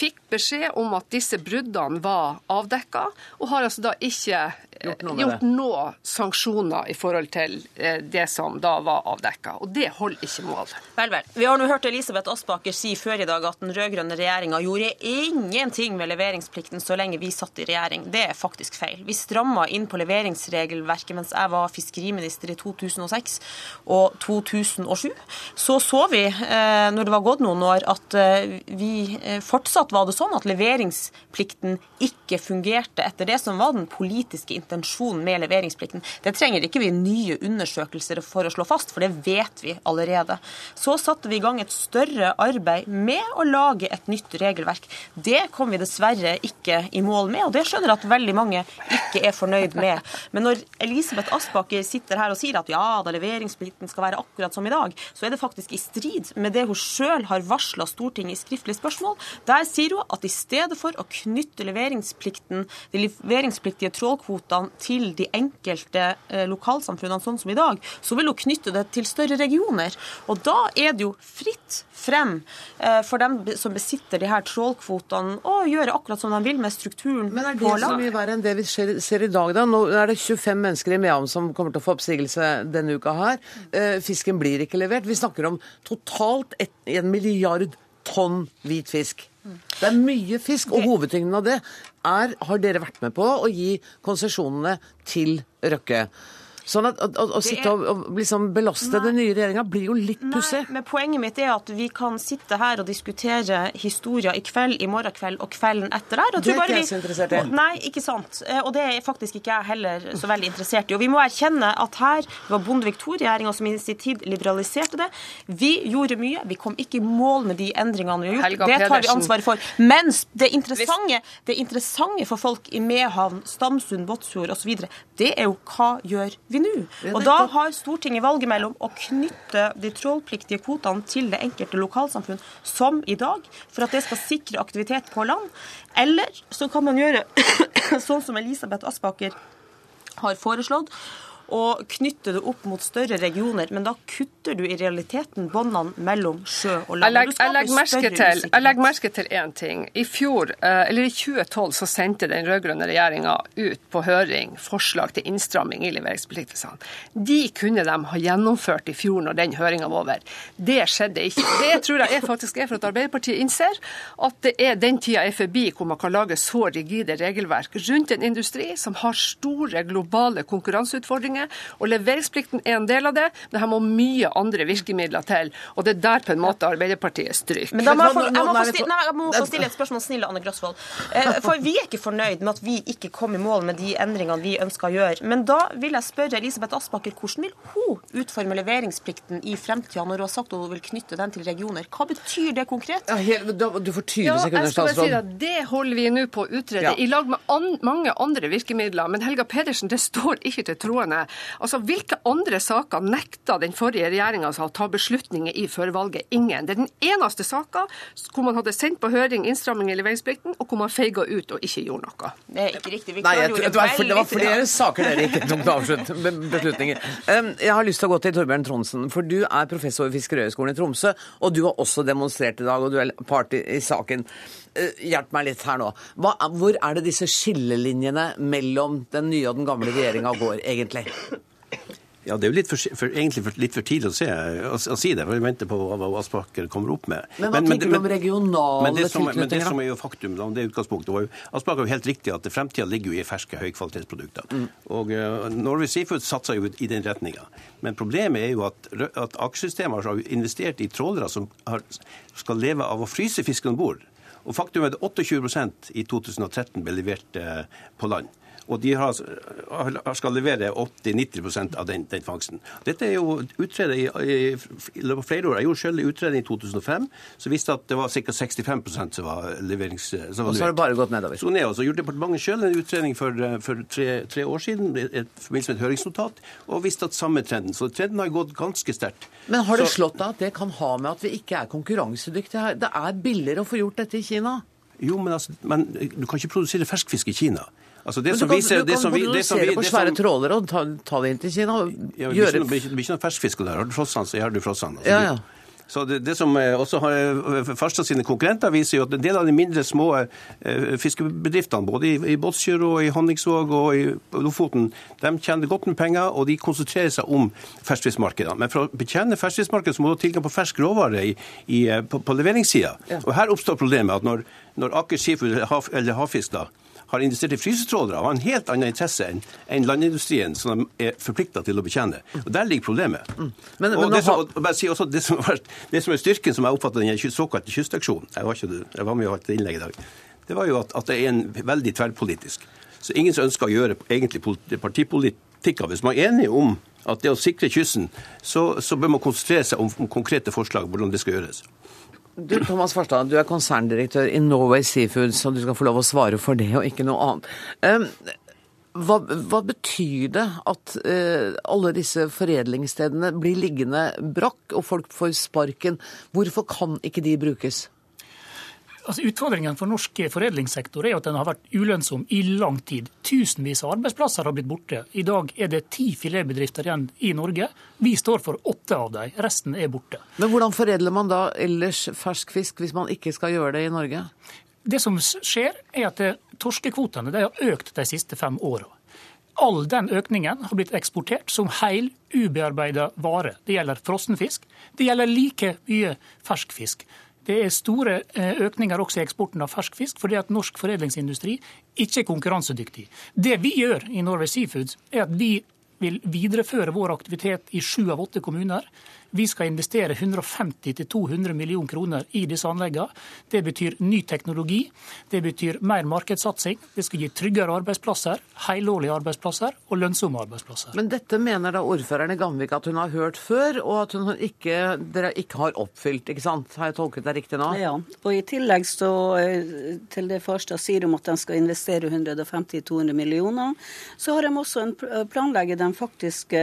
fikk beskjed om at disse bruddene var avdekka, og har altså da ikke gjort noe, gjort noe sanksjoner i forhold til eh, det som da var avdekka. Og det holder ikke mål. Vel, vel. Vi har nå hørt Elisabeth Aspaker si før i dag at den rød-grønne regjeringa gjorde ingenting med leveringsplikten så lenge vi satt i regjering. Det er faktisk feil. Vi stramma inn på leveringsregelverket mens jeg var fiskeriminister i 2006 og 2007. Så så vi, eh, når det var gått noen år, at eh, vi fortsatt var det sånn at leveringsplikten ikke fungerte etter det som var den politiske intensjonen med leveringsplikten. Det trenger ikke vi nye undersøkelser for å slå fast, for det vet vi allerede. Så satte vi i gang et større arbeid med å lage et nytt regelverk. Det kom vi dessverre ikke i mål med, og det skjønner jeg at veldig mange ikke er fornøyd med. Men når Elisabeth Aspaker sitter her og sier at ja da leveringsplikten skal være akkurat som i dag, så er det faktisk i strid med det hun sjøl har varsla Stortinget i skriftlig spørsmål. Der sier hun at i stedet for å knytte leveringsplikten, de leveringspliktige trålkvotene til de enkelte eh, lokalsamfunnene sånn som i dag, så vil hun knytte det til større regioner. Og da er det jo fritt frem eh, for dem som besitter de her trålkvotene, å gjøre akkurat som de vil med strukturen Men er det så mye verre enn det vi ser, i dag, da? Nå er det 25 mennesker i Mehamn som kommer til å få oppsigelse denne uka her. Eh, fisken blir ikke levert. Vi snakker om totalt en milliard tonn hvit fisk. Det er mye fisk, og hovedtyngden av det er Har dere vært med på å gi konsesjonene til Røkke? Sånn at å, å sitte og, og liksom belaste Nei. den nye regjeringa blir jo litt pussig. Men poenget mitt er at vi kan sitte her og diskutere historier i kveld, i morgen kveld og kvelden etter her. og Det er ikke jeg vi- så interessert i. Nei, ikke sant. Eh, Og det er faktisk ikke jeg heller så veldig interessert i. Og vi må erkjenne at her det var Bondevik II-regjeringa som i sin tid liberaliserte det. Vi gjorde mye. Vi kom ikke i mål med de endringene vi har gjort. Helga det tar vi ansvaret for. Mens det interessante, det interessante for folk i Mehamn, Stamsund, Båtsfjord osv., det er jo hva gjør vi nå? Og da har Stortinget valget mellom å knytte de trålpliktige kvotene til det enkelte lokalsamfunn, som i dag, for at det skal sikre aktivitet på land. Eller så kan man gjøre sånn som Elisabeth Aspaker har foreslått, og knytte det opp mot større regioner. Men da kutter du i realiteten båndene mellom sjø og land. jeg legger merke til én ting. I fjor, eh, eller i 2012 så sendte den rød-grønne regjeringa ut på høring forslag til innstramming i leveringsforpliktelsene. De kunne de ha gjennomført i fjor når den høringa var over. Det skjedde ikke. Det tror jeg er faktisk er for at Arbeiderpartiet innser at det er den tida er forbi hvor man kan lage så rigide regelverk rundt en industri som har store globale konkurranseutfordringer. Og leveringsplikten er en del av det, men her må mye andre virkemidler til. Og det er der på en måte Arbeiderpartiet stryker. Men da må jeg, få, jeg, må stille, nei, jeg må få stille et spørsmål, snille Anne Grosvold. Eh, For vi er ikke fornøyd med at vi ikke kom i mål med de endringene vi ønsker å gjøre. Men da vil jeg spørre Elisabeth Aspaker, hvordan vil hun utforme leveringsplikten i fremtida, når hun har sagt at hun vil knytte den til regioner? Hva betyr det konkret? Ja, helt, da, du får 20 Ja, sekunder, jeg skal si at Det holder vi nå på å utrede, Ja. i lag med an mange andre virkemidler. Men Helga Pedersen, det står ikke til troende. Altså, Hvilke andre saker nekta den forrige regjeringa å ta beslutninger i før valget? Ingen. Det er den eneste saka hvor man hadde sendt på høring innstramming i leveringsplikten, og hvor man feiga ut og ikke gjorde noe. Det er ikke riktig. Vi Nei, jeg, tror- det, var, det var flere saker dere ikke tok til avslutt beslutninger. Jeg har lyst til å gå til Torbjørn Trondsen, for du er professor ved Fiskerihøgskolen i Tromsø, og du har også demonstrert i dag, og du er part i saken. Eh, Hjelp meg litt her nå. Hva, hvor er det disse skillelinjene mellom den nye og den gamle regjeringa går, egentlig? Ja, Det er jo litt for, for, egentlig litt for tidlig å, se, å, å si det, for vi venter på hva, Aspaker kommer opp med. Men hva tenker du om regionale men det, som, men det som er jo faktum, da, det utgangspunktet, var jo, Aspaker er jo helt riktig at fremtida ligger jo i ferske høykvalitetsprodukter. Mm. Og uh, Norway Seafood satser jo i den retninga. Men problemet er jo at, at aksjesystemet har investert i trålere som har, skal leve av å fryse fisken om bord. Og faktum er at 28% i 2013 ble levert eh, på land. Og de har, skal levere 80-90% av den, den fangsten. Dette er jo utredet i, i, løpet av flere år. Jeg gjorde selv en utredning i 2005 som viste at det var ca. 65 som var leverings... Som var Og så har det bare gått nedover. Så ned, og så gjorde departementet selv en utredning for, for tre, tre år siden i forbindelse med et høringsnotat, og viste at samme trenden. Så trenden har gått ganske sterkt. Men har det Så- slått deg at det kan ha med at vi ikke er konkurransedyktige her? Det er billigere å få gjort dette i Kina? Jo, men, altså, men du kan ikke produsere ferskfisk i Kina. Altså det du som kan, vi ser, det kan som vi- det som produsere vi- på det svære trålere og ta, ta det inn til Kina. Ja, det blir ikke ikke noe ferskfisk der. Har du frossand, så har du frossand. Altså, Ja, ja. Så det, det som eh, også har eh, Farstad sine konkurrenter viser jo at en del av de mindre små eh, fiskebedriftene, både i, i Båtsfjord og i Honningsvåg og i Lofoten, de tjener godt med penger, og de konsentrerer seg om ferskfiskmarkedene. Men for å betjene ferskfiskmarkedet så må du ha tilgang på fersk råvare i, i, på, på leveringssida. Og her oppstår problemet at når, når Aker Seafood eller Havfisk da, har investert i frysetrålere har en helt annen interesse enn landindustrien, som de er forplikta til å betjene. Og Der ligger problemet. Mm. Men- og men det, som, og si også, det, som har det som er styrken, som jeg oppfatter den såkalte kystaksjonen jeg var, ikke, jeg var med og holdt innlegg i dag, det var jo at, at det er en veldig tverrpolitisk. Så ingen som ønsker å gjøre egentlig partipolitikk av. Hvis man er enige om at det å sikre kysten, så, så bør man konsentrere seg om, om konkrete forslag hvordan det skal gjøres. Du, Thomas Farstad, du er konserndirektør i Norway Seafoods, og du skal få lov å svare for det og ikke noe annet. Hva, hva betyr det at eh, alle disse foredlingsstedene blir liggende brakk, og folk får sparken? Hvorfor kan ikke de brukes? Altså, utfordringen for norsk foredlingssektor er at den har vært ulønnsom i lang tid. Tusenvis av arbeidsplasser har blitt borte. I dag er det ti filetbedrifter igjen i Norge. Vi står for åtte av dem. Resten er borte. Men hvordan foredler man da ellers fersk fisk hvis man ikke skal gjøre det i Norge? Det som skjer, er at eh, torskekvotene har økt de siste fem åra. All den økningen har blitt eksportert som hel, ubearbeida vare. Det gjelder frossenfisk. Det gjelder like mye fersk fisk. Det er store eh, økninger også i eksporten av fersk fisk, fordi at norsk foredlingsindustri ikke er konkurransedyktig. Det vi gjør i Norway Seafoods, er at vi vil videreføre vår aktivitet i sju av åtte kommuner. Vi skal investere 150-200 millioner kroner i disse anleggene. Det betyr ny teknologi, det betyr mer markedssatsing. Det skal gi tryggere arbeidsplasser, helårlige arbeidsplasser og lønnsomme arbeidsplasser. Men dette mener da ordføreren i Gamvik at hun har hørt før, og at hun ikke, dere ikke har oppfylt, ikke sant? Har jeg tolket det riktig nå? Ja, og i tillegg så, eh, til det Farstad sier om at de skal investere 150-200 millioner, så har de også en planlegger den faktisk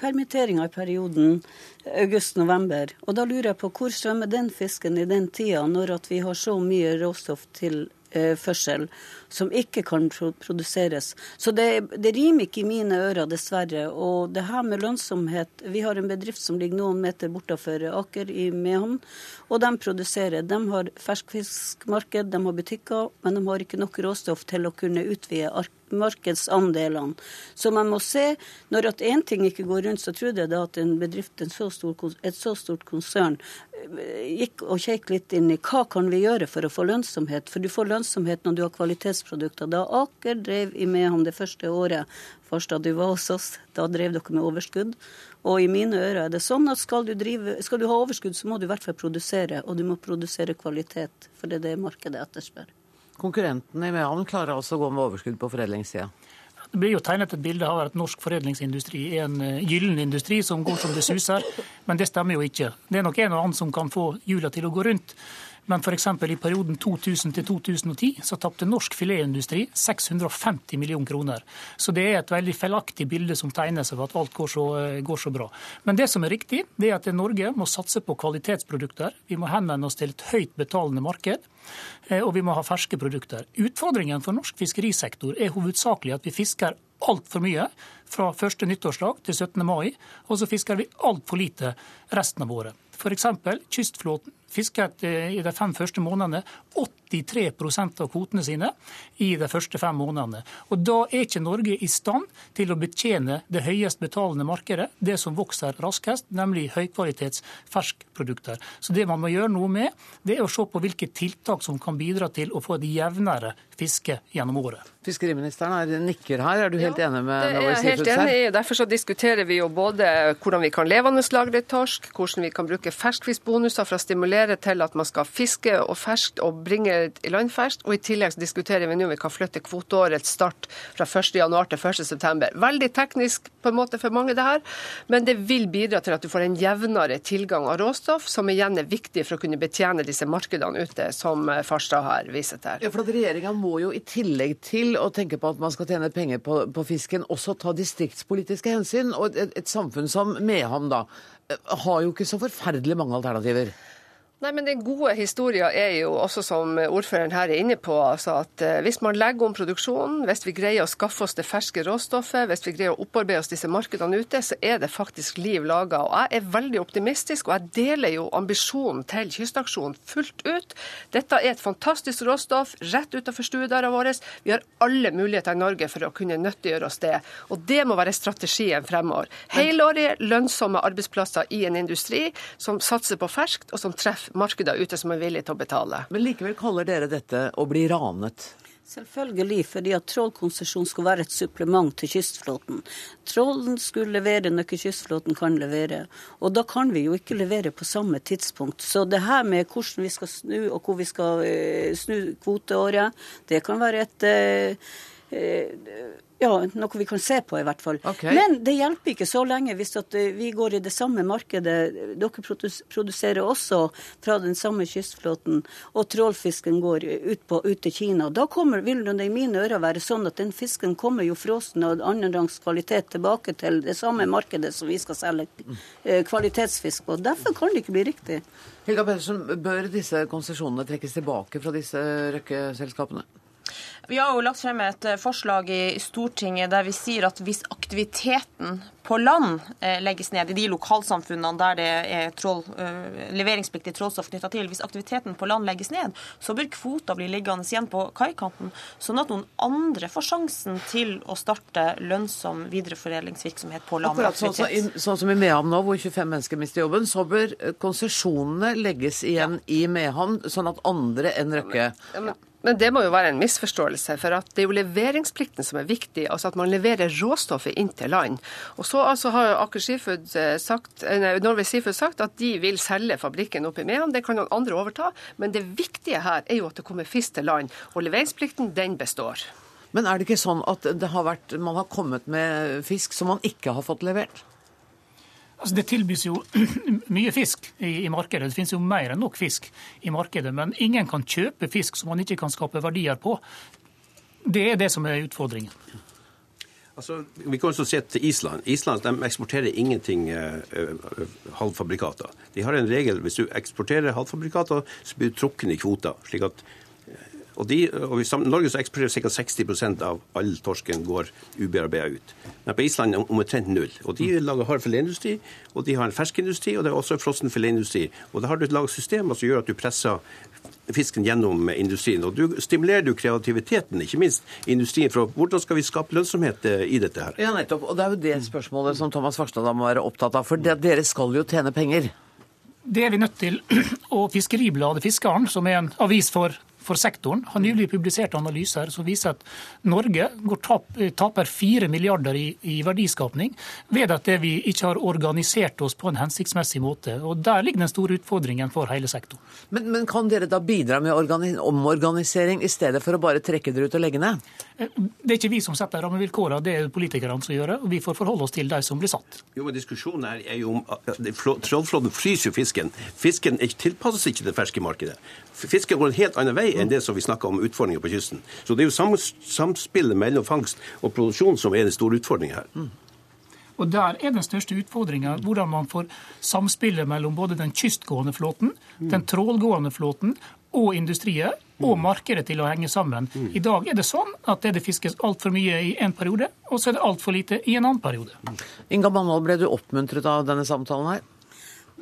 permitteringer i perioden august-november. Og da lurer jeg på hvor svømmer den fisken i den tida, når vi har så mye råstoff til eh, førsel som ikke kan produseres. Så det, det, rimer ikke i mine ører, dessverre. Og det her med lønnsomhet Vi har en bedrift som ligger noen meter bortenfor Aker i Mehamn, og de produserer. De har ferskfiskmarked, de har butikker, men de har ikke nok råstoff til å kunne utvide markedsandelene. Så man må se, når at én ting ikke går rundt, så trodde jeg da at en bedrift, en så stor, et så stort konsern, eh, gikk og kjekk litt inn i hva kan vi gjøre for å få lønnsomhet. For du får lønnsomhet når du har kvalitet kvalitetsprodukter. Da Aker drev i ham det første året, først da du var hos oss, da drev dere med overskudd. Og i mine ører er det sånn at skal du, drive, skal du ha overskudd, så må du i hvert fall produsere. Og du må produsere kvalitet, for det er det markedet etterspør. Konkurrentene i Mehamn klarer altså å gå med overskudd på foredlingssida? Det blir jo tegnet et bilde av at norsk foredlingsindustri er en eh, gyllen industri som går som det suser, men det stemmer jo ikke. Det er nok en og annen som kan få hjula til å gå rundt. Men f.eks. i perioden 2000 til 2010 så tapte norsk filetindustri 650 millioner kroner. Så det er et veldig feilaktig bilde som tegner seg for at alt går så, går så, bra. Men det som er riktig, det er at Norge må satse på kvalitetsprodukter. Vi må henvende oss til et høyt betalende marked. Eh, og vi må ha ferske produkter. Utfordringen for norsk fiskerisektor er hovedsakelig at vi fisker altfor mye fra første nyttårsdag til 17. mai, og så fisker vi altfor lite resten av året. F.eks. kystflåten fisket eh, i de fem første månedene 83% av kvotene sine i de første fem månedene. Og Da er ikke Norge i stand til å betjene det høyest betalende markedet, det som vokser raskest, nemlig høykvalitets ferskprodukter. Så det man må gjøre noe med, det er å se på hvilke tiltak som kan bidra til å få et jevnere fiske gjennom året. Fiskeriministeren er nikker her, er du helt ja, enig med Det er jeg helt enig i. Derfor så diskuterer vi jo både hvordan vi kan levende lagre torsk, hvordan vi kan bruke ferskfiskbonuser for å stimulere til at man skal fiske og ferskt og bringe i land ferskt. Og i tillegg så diskuterer vi nå om vi kan flytte kvoteårets start fra 1.1 til 1.9. Veldig teknisk på en måte for mange, det her, men det vil bidra til at du får en jevnere tilgang av råstoff, som igjen er viktig for å kunne betjene disse markedene ute, som Farstad her viser til. Ja, for at Regjeringa må jo i tillegg til å tenke på at man skal tjene penger på, på fisken, også ta distriktspolitiske hensyn. Og et, et samfunn som Mehamn da, eh, har jo ikke så forferdelig mange alternativer. Nei, men Den gode historien er jo også, som ordføreren her er inne på, altså at eh, hvis man legger om produksjonen, hvis vi greier å skaffe oss det ferske råstoffet, hvis vi greier å opparbeide oss disse markedene ute, så er det faktisk liv laga. Jeg er veldig optimistisk, og jeg deler jo ambisjonen til Kystaksjonen fullt ut. Dette er et fantastisk råstoff rett utenfor stuedøra vår. Vi har alle muligheter i Norge for å kunne nyttiggjøre oss det. Og det må være strategien fremover. Helårige, lønnsomme arbeidsplasser i en industri som satser på ferskt, og som treffer markeder ute som er villige til å betale. Men likevel kaller dere dette å bli ranet? Selvfølgelig, fordi at trålkonsesjon skal være et supplement til kystflåten. Trålen skulle levere når ikke kystflåten kan levere. Og da kan vi jo ikke levere på samme tidspunkt. Så det her med hvordan vi skal snu, og hvor vi skal uh, snu kvoteåret, det kan være et uh, uh, ja, noe vi kan se på, i hvert fall. Okay. Men det hjelper ikke så lenge hvis eh, vi går i det samme markedet. Dere produserer også fra den samme kystflåten, og trålfisken går ut, på, ut til Kina. Da kommer, vil det i mine ører være sånn at den fisken kommer jo frossen og annenrangs kvalitet tilbake til det samme markedet som vi skal selge eh, kvalitetsfisk på. Derfor kan det ikke bli riktig. Helga Pedersen, bør disse konsesjonene trekkes tilbake fra disse røkkeselskapene? Vi har jo lagt frem et eh, forslag i Stortinget der vi sier at hvis aktiviteten på land eh, legges ned, i de lokalsamfunnene der det er troll, eh, leveringspliktig trålstoff knytta til, hvis aktiviteten på land legges ned, så bør kvota bli liggende igjen på kaikanten, sånn at noen andre får sjansen til å starte lønnsom videreforedlingsvirksomhet på land. Akkurat sånn, så, sånn som i Mehamn nå, hvor 25 mennesker mister jobben, så bør konsesjonene legges igjen ja. i Mehamn, sånn at andre enn Røkke ja, men, Men det må jo være en misforståelse, for at det er jo leveringsplikten som er viktig. altså At man leverer råstoffet inn til land. Og så altså har Aker Seafood eh, sagt, nei, Norway Seafood sagt at de vil selge fabrikken oppe i Mehamn. Det kan noen andre overta. Men det viktige her er jo at det kommer fisk til land. Og leveringsplikten, den består. Men er det ikke sånn at har vært, man har kommet med fisk som man ikke har fått levert? Altså, det tilbys jo mye fisk i, i, markedet. Det finnes jo mer enn nok fisk i markedet. Men ingen kan kjøpe fisk som man ikke kan skape verdier på. Det er det som er utfordringen. Altså, vi kan også se til Island. Island de eksporterer ingenting eh, halvfabrikater. De har en regel hvis du eksporterer halvfabrikater, så blir du trukket i kvoter. slik at og, de, og I Norge så eksporterer ca. 60% av all torsken går ubearbeidet ut. Men på Island er omtrent null. Og De lager hard filetindustri, og de har en ferskindustri, og det er også frossen filetindustri. Og Da har du et laget system som gjør at du presser fisken gjennom industrien. Og du stimulerer du kreativiteten, ikke minst industrien. For hvordan skal vi skape lønnsomhet eh, i dette her? Ja, nettopp. Og det er jo det spørsmålet som Thomas Farstad må være opptatt av. For dere skal jo tjene penger. Det er vi nødt til. Og Fiskeribladet Fiskaren, som er en avis for for sektoren har nylig publisert analyser som viser at Norge tap, taper 4 milliarder i, i verdiskapning ved at vi ikke har organisert oss på en hensiktsmessig måte. Og Der ligger den store utfordringen for hele sektoren. Men, men kan dere da bidra med omorganisering i stedet for å bare trekke dere ut og legge ned? Eh, det er ikke vi som setter rammevilkårene, det er politikerne som gjør det. Og vi får forholde oss til de som blir satt. Jo, men Diskusjonen her er jo om Trollflåten fryser jo fisken. Fisken tilpasses ikke det ferske markedet. Fisken går en helt annen vei enn det som vi snakker om utfordringer på kysten. Så det er jo samspillet mellom fangst og produksjon som er den store utfordringen her. Mm. Og Der er den største utfordringa hvordan man får samspillet mellom både den kystgående flåten, mm. den trålgående flåten og industrien og mm. markedet til å henge sammen. Mm. I dag er det sånn at det, det fiskes altfor mye i en periode, og så er det altfor lite i en annen periode. Inga Banvold, ble du oppmuntret av denne samtalen her?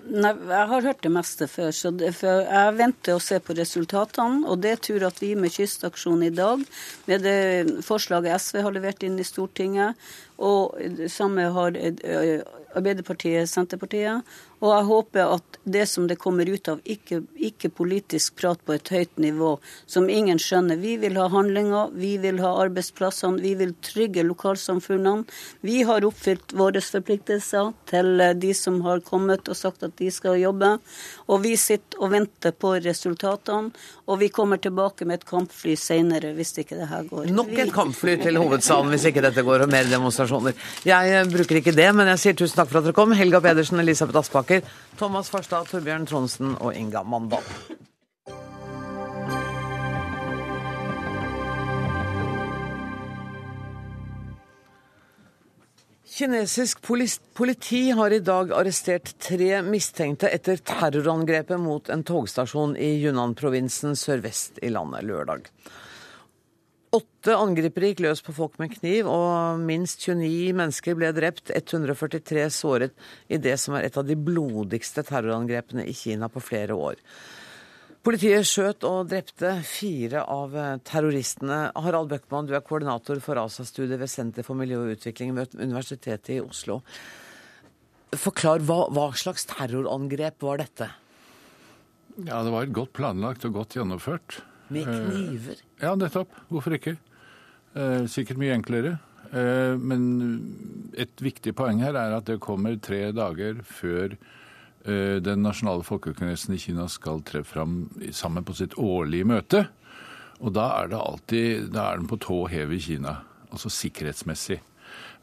Nei, Jeg har hørt det meste før, så det, jeg venter å se på resultatene. Og det tror at vi med Kystaksjonen i dag, med det forslaget SV har levert inn i Stortinget, og samme har eh, Arbeiderpartiet, Senterpartiet, og jeg håper at det som det kommer ut av, ikke, ikke, politisk prat på et høyt nivå som ingen skjønner. Vi vil ha handlinger, vi vil ha arbeidsplassene, vi vil trygge lokalsamfunnene. Vi har oppfylt våre forpliktelser til de som har kommet og sagt at de skal jobbe. Og vi sitter og venter på resultatene, og vi kommer tilbake med et kampfly senere hvis ikke det her går. Nok et kampfly til hovedsalen hvis ikke dette går, og mer demonstrasjoner. Jeg bruker ikke det, men jeg sier tusen takk for at dere kom. Helga Pedersen, Elisabeth Aspaker. Thomas Farstad, Torbjørn Tronsen og Inga Mandal. Kinesisk politi har i dag arrestert tre mistenkte etter terrorangrepet mot en togstasjon i Yunnan-provinsen sørvest i landet lørdag. Åtte angripere gikk løs på folk med kniv, og minst 29 mennesker ble drept, 143 såret i det som er et av de blodigste terrorangrepene i Kina på flere år. Politiet skjøt og drepte fire av terroristene. Harald Bøckmann, du er koordinator for ASA-studiet ved Senter for miljø og utvikling ved Universitetet i Oslo. Forklar, hva, hva slags terrorangrep var dette? Ja, Det var et godt planlagt og godt gjennomført. Med eh, kniver? Ja, nettopp. Hvorfor ikke? Eh, sikkert mye enklere. Eh, men et viktig poeng her er at det kommer tre dager før den nasjonale folkekongressen i Kina skal tre fram sammen på sitt årlige møte. Og da er det alltid da er den på tå hev i Kina, altså sikkerhetsmessig.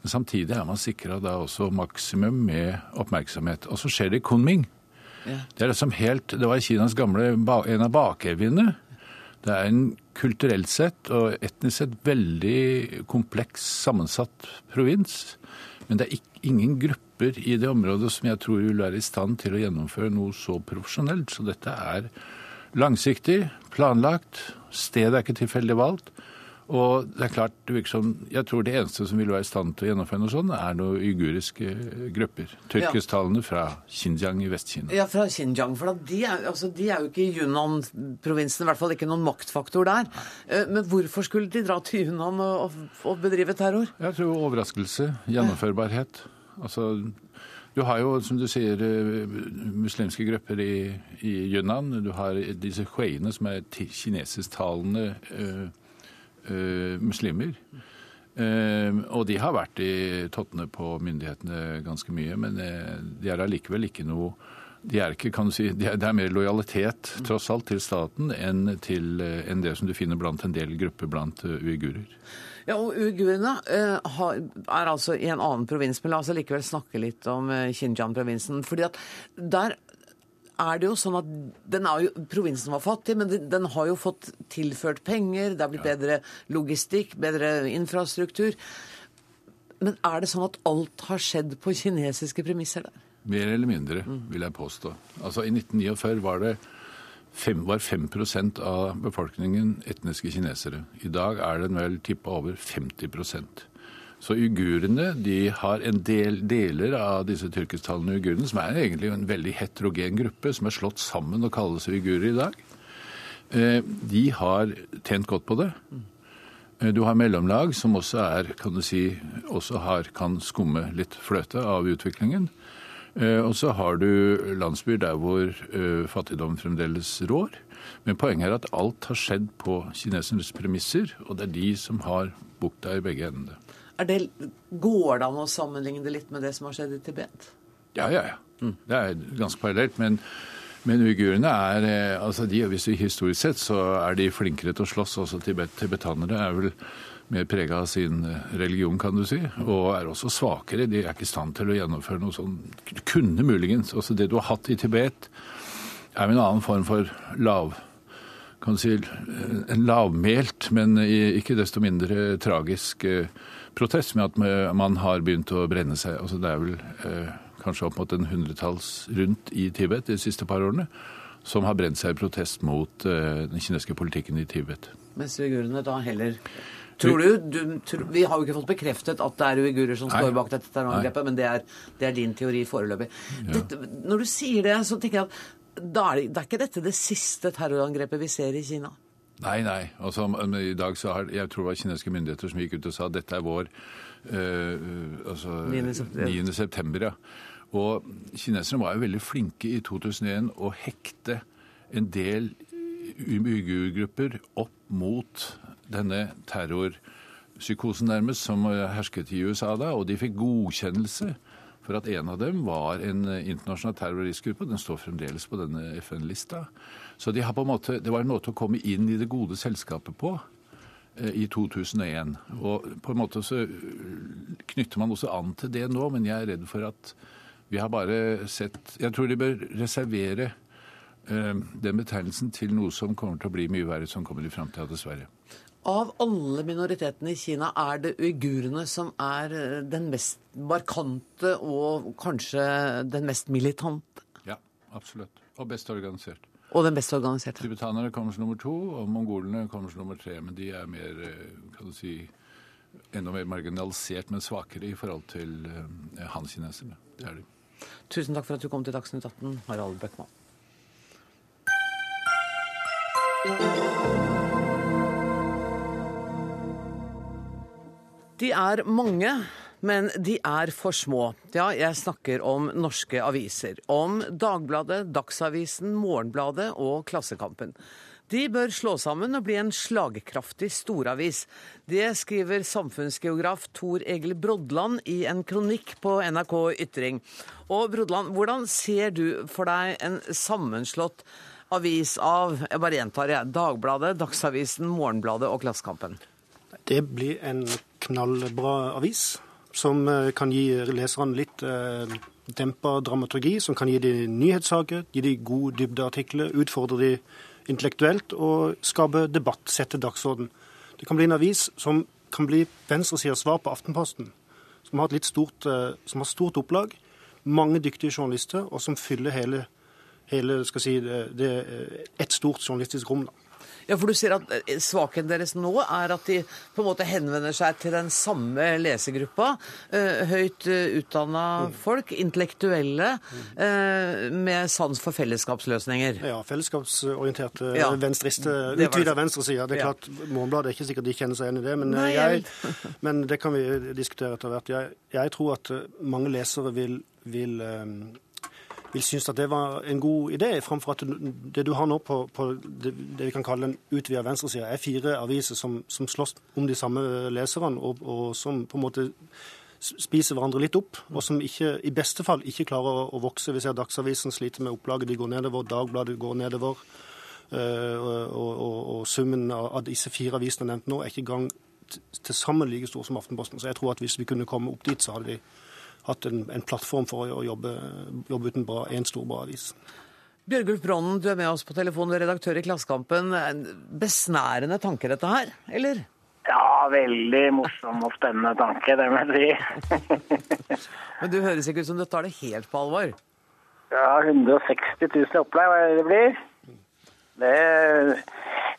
Men samtidig er man sikra da også maksimum med oppmerksomhet. Og så skjer det i Kunming. Ja. Det er liksom helt, det var Kinas gamle, en av bakevjene det er en kulturelt sett og etnisk sett veldig kompleks sammensatt provins. Men det er ingen grupper i det området som jeg tror vil være i stand til å gjennomføre noe så profesjonelt. Så dette er langsiktig, planlagt. Stedet er ikke tilfeldig valgt. Og det er klart, det virker som, Jeg tror det eneste som vil være i stand til å gjennomføre noe sånt, er noen uiguriske grupper. Tyrkisktalende fra Xinjiang i Vest-Kina. Ja, fra Xinjiang. For de er, altså, de er jo ikke i Yunnan-provinsen, i hvert fall ikke noen maktfaktor der. Eh, men hvorfor skulle de dra til Yunnan og, og bedrive terror? Jeg tror overraskelse, gjennomførbarhet. Altså, du har jo, som du sier, muslimske grupper i, i Yunnan. Du har disse huiene, som er kinesisktalende uh, muslimer. Uh, og de har vært i tottene på myndighetene ganske mye, men de er allikevel ikke noe de er ikke, kan du si, de er, Det er mer lojalitet tross alt til staten enn, til, enn det som du finner blant en del grupper blant uigurer. Ja, og Uigurene uh, er altså i en annen provins, men la oss likevel snakke litt om Xinjiang-provinsen. fordi at der er det jo sånn at den jo, Provinsen var fattig, men den, den har jo fått tilført penger. Det har blitt ja. bedre logistikk, bedre infrastruktur. Men er det sånn at alt har skjedd på kinesiske premisser der? Mer eller mindre, vil jeg påstå. Altså I 1949 var det fem, var 5% av befolkningen etniske kinesere. I dag er den vel tippa over 50 så uigurene de har en del deler av disse tyrkisktalende uigurene, som er egentlig en veldig heterogen gruppe, som er slått sammen og kalles uigurer i dag. Eh, de har tjent godt på det. Eh, du har mellomlag, som også er, kan du si, også har, kan skumme litt fløte av utviklingen. Eh, og så har du landsbyer der hvor fattigdom fremdeles rår. Men poenget er at alt har skjedd på kinesernes premisser, og det er de som har bukta i begge endene. Det, går det an å sammenligne det litt med det som har skjedd i Tibet? Ja, ja, ja. Mm. Det er ganske parallelt. Men, men uigurene er eh, altså de, hvis vi Historisk sett så er de flinkere til å slåss. Også tibet, tibetanere er vel mer prega av sin eh, religion, kan du si, og er også svakere. De er ikke i stand til å gjennomføre noe sånn Kunne muligens. Altså det du har hatt i Tibet, er en annen form for lav kan du si, En lavmælt, men ikke desto mindre tragisk eh, protest med at man har begynt å brenne seg. Altså det er vel eh, kanskje opp mot en hundretalls rundt i Tibet de siste par årene som har brent seg i protest mot eh, den kinesiske politikken i Tibet. Mens uigurene da heller Tror du, du tror, Vi har jo ikke fått bekreftet at det er uigurer som står bak dette terrorangrepet, men det er, det er, din teori foreløpig. Ja. Når du sier det, så tenker jeg at da er det, det er ikke dette det siste terrorangrepet vi ser i Kina? Nei, nei. Altså, I dag så har, jeg tror det var kinesiske myndigheter som gikk ut og sa at dette er vår øh, altså, 9. september. 9. september ja. Og kineserne var jo veldig flinke i 2001 å hekte en del uigurgrupper opp mot denne terrorpsykosen nærmest som hersket i USA da, og de fikk godkjennelse for at en av dem var en internasjonal terroristgruppe. Den står fremdeles på denne FN-lista. Så de måte, det var en måte å komme inn i det gode selskapet på eh, i 2001. Og på en måte så knytter man også an til det nå, men jeg er redd for at vi har bare sett Jeg tror de bør reservere eh, den betegnelsen til noe som kommer til å bli mye verre som kommer i framtida, dessverre. Av alle minoritetene i Kina er det uigurene som er eh, den mest markante og kanskje den mest militante? Ja, absolutt. Og best organisert. Og den best organiserte. Tibetanerne kommer som nummer to, og mongolene kommer som nummer tre. Men de er mer, eh, kan du si, enda mer marginalisert, men svakere i forhold til eh, han-kineserne. Det er de. Tusen takk for at du kom til Dagsnytt 18, Harald Bøckmann. De er mange, men de er for små. Ja, jeg snakker om norske aviser. Om Dagbladet, Dagsavisen, Morgenbladet og Klassekampen. De bør slå sammen og bli en slagkraftig storavis. Det skriver samfunnsgeograf Tor Egil Brodland i en kronikk på NRK Ytring. Og Brodland, hvordan ser du for deg en sammenslått avis av jeg bare gjentar jeg, Dagbladet, Dagsavisen, Morgenbladet og Klassekampen? Det blir en knallbra avis som eh, kan gi leserne litt eh, dempa dramaturgi, som kan gi dem nyhetssaker, gi dem gode dybdeartikler, utfordre dem intellektuelt og skape debatt, sette dagsorden. Det kan bli en avis som kan bli venstresidas svar på Aftenposten, som har, et stort, eh, som har stort opplag, mange dyktige journalister, og som fyller hele, hele skal si, det, det, et stort journalistisk rom. Da. Ja, for du sier at eh, Svakheten deres nå er at de på en måte henvender seg til den samme lesegruppa. Eh, høyt utdanna folk, intellektuelle, eh, med sans for fellesskapsløsninger. Ja, fellesskapsorienterte Ja. venstriste, utvida venstresida. Det er klart, Morgenbladet er ikke sikkert de kjenner seg igjen i det, men, Nei, eh, jeg men det kan vi diskutere etter hvert. Jeg, jeg tror at eh, mange lesere vil, vil, eh, vil synes at det var en god idé, framfor at det- du har nå på, på det, det vi kan kalle den utvida venstresida, er fire aviser som, som slåss om de samme leserne, og, og som på en måte spiser hverandre litt opp, og som ikke, i beste fall ikke klarer å, å vokse. Vi ser Dagsavisen sliter med opplaget, de går nedover, Dagbladet går nedover. Eh, og, og, og, summen av, disse fire avisene nevnt nå er ikke engang til sammen like stor som Aftenposten. Så jeg tror at hvis vi kunne komme opp dit, så hadde de hatt en, en plattform for å, jobbe, jobbe uten bra, en stor bra avis. Bjørgulf Bronnen, du er med oss på telefon, redaktør i Klassekampen. Besnærende tanke, dette her, eller? Ja, veldig morsom og spennende tanke, det må jeg si. Men du høres ikke ut som du tar det helt på alvor. Ja, 160 000 opplegg, hva er det det blir? Det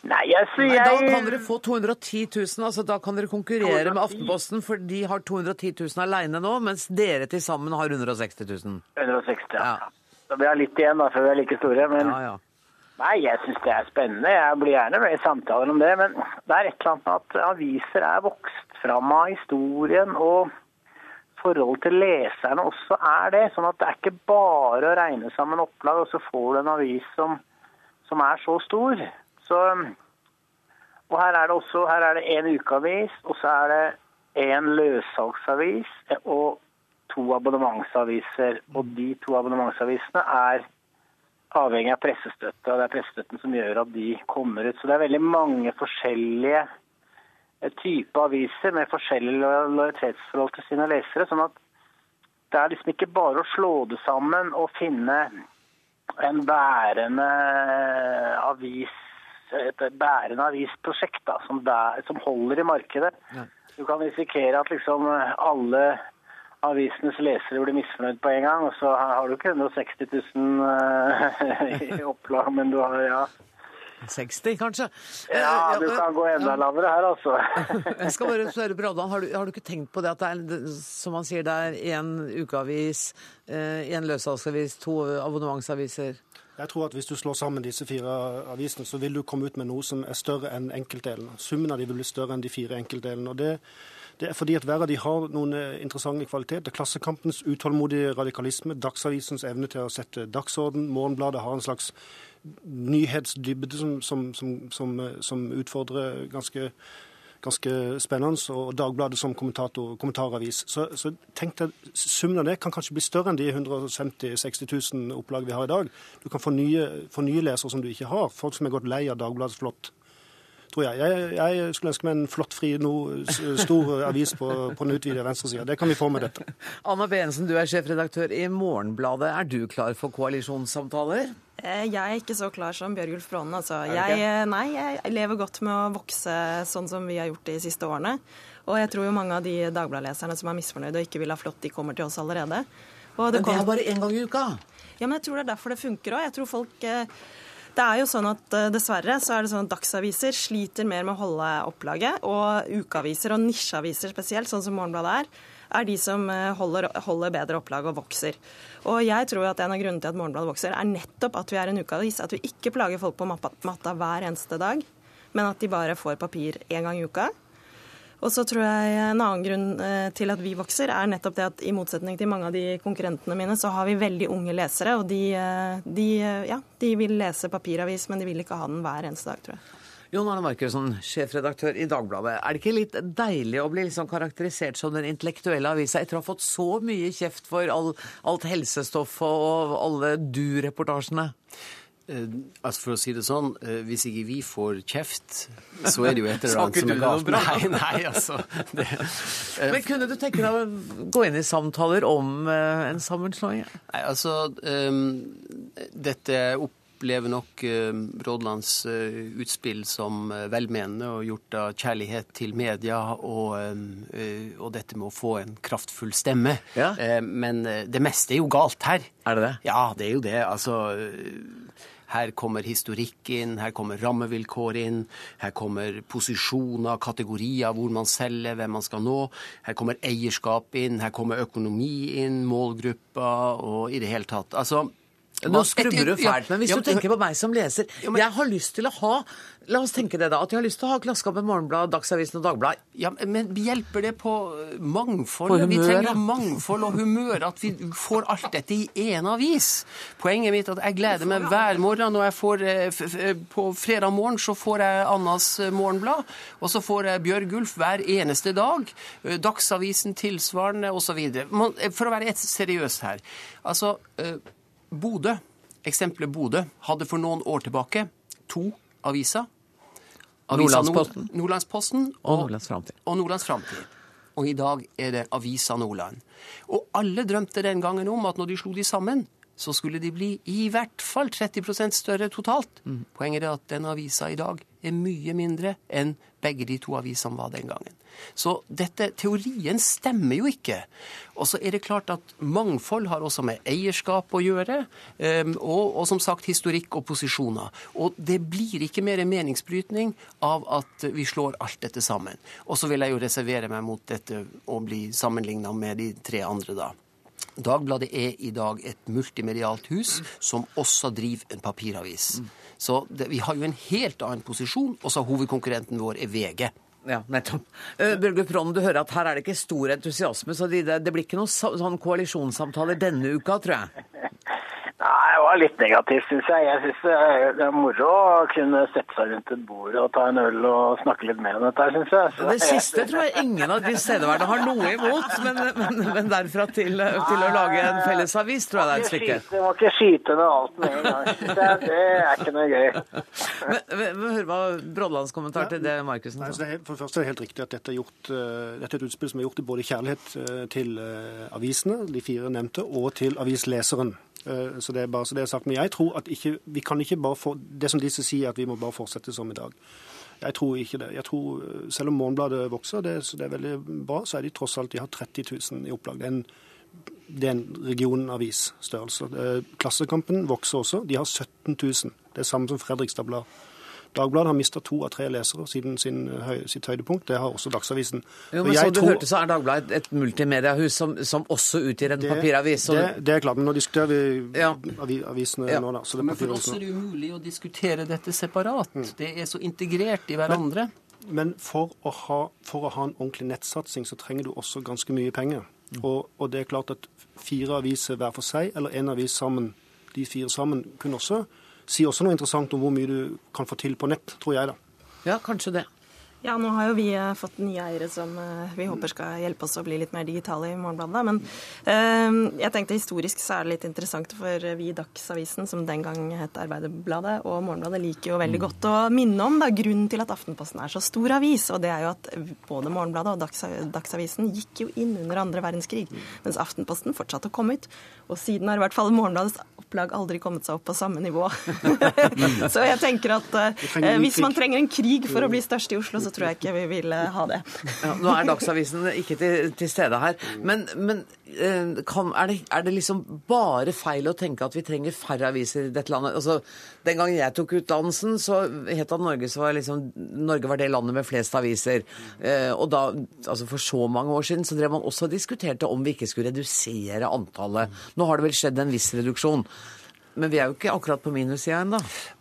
Nei, jeg da kan dere få 210 000, altså da kan dere konkurrere med Aftenposten, for de har 210 000 alene nå, mens dere til sammen har 160 000. 160, ja. Da blir jeg litt igjen, da, før vi er like store. Men nei, jeg syns det er spennende. Jeg blir gjerne med i samtaler om det. Men det er et eller annet med at aviser er vokst fram av historien. og forhold til leserne også er det. Sånn at det er ikke bare å regne sammen opplag, og så får du en avis som, som er så stor. Så, og her er det også her er det en ukeavis, og så er det en løssalgsavis og to abonnementsaviser. Og de to abonnementsavisene er avhengig av pressestøtte, og det er pressestøtten som gjør at de kommer ut. Så det er veldig mange forskjellige eh, typer aviser med forskjellig lo- lojalitetsforhold til sine lesere. sånn at det er liksom ikke bare å slå det sammen og finne en bærende avis, et bærende avisprosjekt da, som, der, som holder i markedet. Du kan risikere at liksom alle avisenes lesere blir misfornøyd på en gang, og så har du ikke 160 000 eh, i opplag, men du har ja. 60, kanskje? Ja, du kan gå enda lavere her, altså. Jeg skal bare spørre Bradland, har, du- har du ikke tenkt på det at det er, som han sier, det er én ukeavis, én løssalgsavis, to abonnementsaviser? Jeg tror at hvis du slår sammen disse fire avisene, så vil du komme ut med noe som er større enn enkeltdelene. Summen av de vil bli større enn de fire enkeltdelene. og det det er fordi at hver av de har noen eh, interessante kvaliteter. Klassekampens utålmodige radikalisme, Dagsavisens evne til å sette dagsorden, Morgenbladet har en slags nyhetsdybde som, som, som, som, eh, utfordrer ganske, ganske spennende, og Dagbladet som kommentaravis. Så, så tenk deg, summen av det kan kanskje bli større enn de 150 000-60 000 opplag vi har i dag. Du kan få nye, få nye lesere som du ikke har, folk som er gått lei av Dagbladets flott tror jeg. jeg. Jeg skulle ønske meg en flottfri, no, stor avis på, på den utvidede venstresida. Det kan vi få med dette. Anna Benesen, du er sjefredaktør i Morgenbladet. Er du klar for koalisjonssamtaler? Eh, Jeg er ikke så klar som Bjørgulf Brånen. Altså. Jeg, eh, nei, jeg lever godt med å vokse sånn som vi har gjort de siste årene. Og jeg tror jo mange av de Dagbladet-leserne som er misfornøyde og ikke vil ha flott, de kommer til oss allerede. Og Men det er bare én gang i uka? Ja, men jeg tror det er derfor det funker òg. Jeg tror folk eh, Det er jo sånn at dessverre så er det sånn at dagsaviser sliter mer med å holde opplaget, og ukeaviser og nisjeaviser spesielt, sånn som Morgenbladet er, er de som eh, holder, holder bedre opplag og vokser. Og jeg tror at en av grunnene til at Morgenbladet vokser, er nettopp at vi er en ukeavis. At vi ikke plager folk på matta hver eneste dag, men at de bare får papir én gang i uka. Og så tror jeg En annen grunn eh, til at vi vokser, er nettopp det at i motsetning til mange av de konkurrentene mine, så har vi veldig unge lesere. Og de, eh, de, ja, de vil lese papiravis, men de vil ikke ha den hver eneste dag, tror jeg. Jon Arne Markussen, sjefredaktør i Dagbladet. Er det ikke litt deilig å bli liksom karakterisert som den intellektuelle avisa etter å ha fått så mye kjeft for all, alt helsestoffet og alle du-reportasjene? Eh, altså For å si det sånn, eh, hvis ikke vi får kjeft, så er det jo et eller annet som er galt. bra? Nei, nei, altså. Det, eh, Men kunne du tenke deg å gå inn i samtaler om eh, en sammenslåing? Nei, altså Dette Dette opplever nok Brådlands uh, utspill som uh, velmenende og gjort av kjærlighet til media og, og dette med å få en kraftfull stemme. Ja. men det meste er jo galt her. Er det det? Ja, det er jo det. Altså Her kommer historikk inn, her kommer rammevilkår inn, her kommer posisjoner, kategorier hvor man selger, hvem man skal nå. Her kommer eierskap inn, her kommer økonomi inn, målgrupper og i det hele tatt. Altså, nå skrubber du fælt, men hvis du tenker på meg som leser Jeg har lyst til å ha La oss tenke det, da. At jeg har lyst til å ha Klassekampen, Morgenblad, Dagsavisen og Dagbladet. Ja, Men hjelper det på mangfold? På vi trenger mangfold og humør. At vi får alt dette i én avis. Poenget mitt er at jeg gleder meg hver morgen. Når jeg får, på fredag morgen så får jeg Annas Morgenblad. Og så får jeg Bjørgulf hver eneste dag. Dagsavisen tilsvarende osv. For å være seriøs her. Altså Bodø, eksempelet Bodø, hadde for noen år tilbake to aviser. Avisa Nordlandsposten. Nordlandsposten og, og Nordlands Framtid. Og Nordlands Framtid. Og i dag er det Avisa Nordland. Og alle drømte den gangen om at når de slo de sammen, så skulle de bli i hvert fall 30% større totalt. Mm. Poenget er at den avisa i dag er mye mindre enn begge de to avisene var den gangen. Så dette, teorien stemmer jo ikke. Og så er det klart at mangfold har også med eierskap å gjøre, ehm, og, og som sagt historikk og posisjoner. Og det blir ikke mer meningsbrytning av at vi slår alt dette sammen. Og så vil jeg jo reservere meg mot dette å bli sammenligna med de tre andre, da. Dagbladet er i dag et multimedialt hus som også driver en papiravis. Så det, vi har jo en helt annen posisjon, og så hovedkonkurrenten vår er VG. Ja, nettopp. Uh, Børge Prom, du hører at her er det ikke stor entusiasme, så det, det blir ikke noen sånn koalisjonssamtaler denne uka, tror jeg? Nei, det var litt negativt, syns jeg. Jeg syns det er moro å kunne sette seg rundt et bord og ta en øl og snakke litt mer om dette, syns jeg. Så det siste tror jeg ingen av de tilstedeværende har noe imot, men, men, men derfra til, til, å lage en fellesavis tror jeg det er et stykke. Du må ikke skyte ned alt med en gang. Det er ikke noe gøy. Men, Hør hva Brodlands kommentar til det Markussen sa. For det første er det helt riktig at dette er, gjort, dette er et utspill som er gjort i både kjærlighet til avisene, de fire nevnte, og til avisleseren. Eh, så det er bare så det er sagt. Men jeg tror at ikke, vi kan ikke bare få Det som disse sier, at vi må bare fortsette som i dag. Jeg tror ikke det. Jeg tror, eh, Selv om Morgenbladet vokser, det, så det er veldig bra, så er de tross alt de har 30 000 i opplag. Det er en, det er en regionavisstørrelse. Klassekampen vokser også. De har 17 000. Det er samme som Fredrikstad Blad. Dagbladet har mista to av tre lesere siden sin, sitt høydepunkt. Det har også Dagsavisen. Jo, men så du tror... hørte, så er Dagbladet et multimediehus som, som også utgir en det, papiravis? Det, det, er klart, men nå diskuterer vi ja. avisene ja. nå, da. Så det men for oss er det umulig å diskutere dette separat. Mm. Det er så integrert i hverandre. Men, men for, å ha, for, å ha, en ordentlig nettsatsing, så trenger du også ganske mye penger. Mm. Og, og, det er klart at fire aviser hver for seg, eller én avis sammen, de fire sammen, kunne også sier også noe interessant om hvor mye du kan få til på nett, tror jeg da. Ja, kanskje det. Ja, nå har jo vi eh, fått nye eiere som eh, vi håper skal hjelpe oss å bli litt mer digitale i Morgenbladet. Men eh, jeg tenkte historisk så er det litt interessant, for vi i Dagsavisen, som den gang het Arbeiderbladet, og Morgenbladet liker jo veldig mm. godt å minne om da, grunnen til at Aftenposten er så stor avis. Og det er jo at både Morgenbladet og Dagsavisen gikk jo inn under andre verdenskrig, mens Aftenposten fortsatte å komme ut. Og siden har i hvert fall Morgenbladets opplag aldri kommet seg opp på samme nivå. så jeg tenker at eh, hvis man trenger en krig for å bli størst i Oslo, så tror jeg ikke vi vil eh, ha det. Ja, nå er Dagsavisen ikke til, til stede her, men, men eh, kan, er, det, er, det, liksom bare feil å tenke at vi trenger færre aviser i dette landet? Altså, den gangen jeg tok utdannelsen, så het det at Norge, var liksom, Norge var det landet med flest aviser. Eh, og da, altså For så mange år siden så drev man også og diskuterte om vi ikke skulle redusere antallet. Nå har det vel skjedd en viss reduksjon. Men vi er jo ikke akkurat på minussida ennå?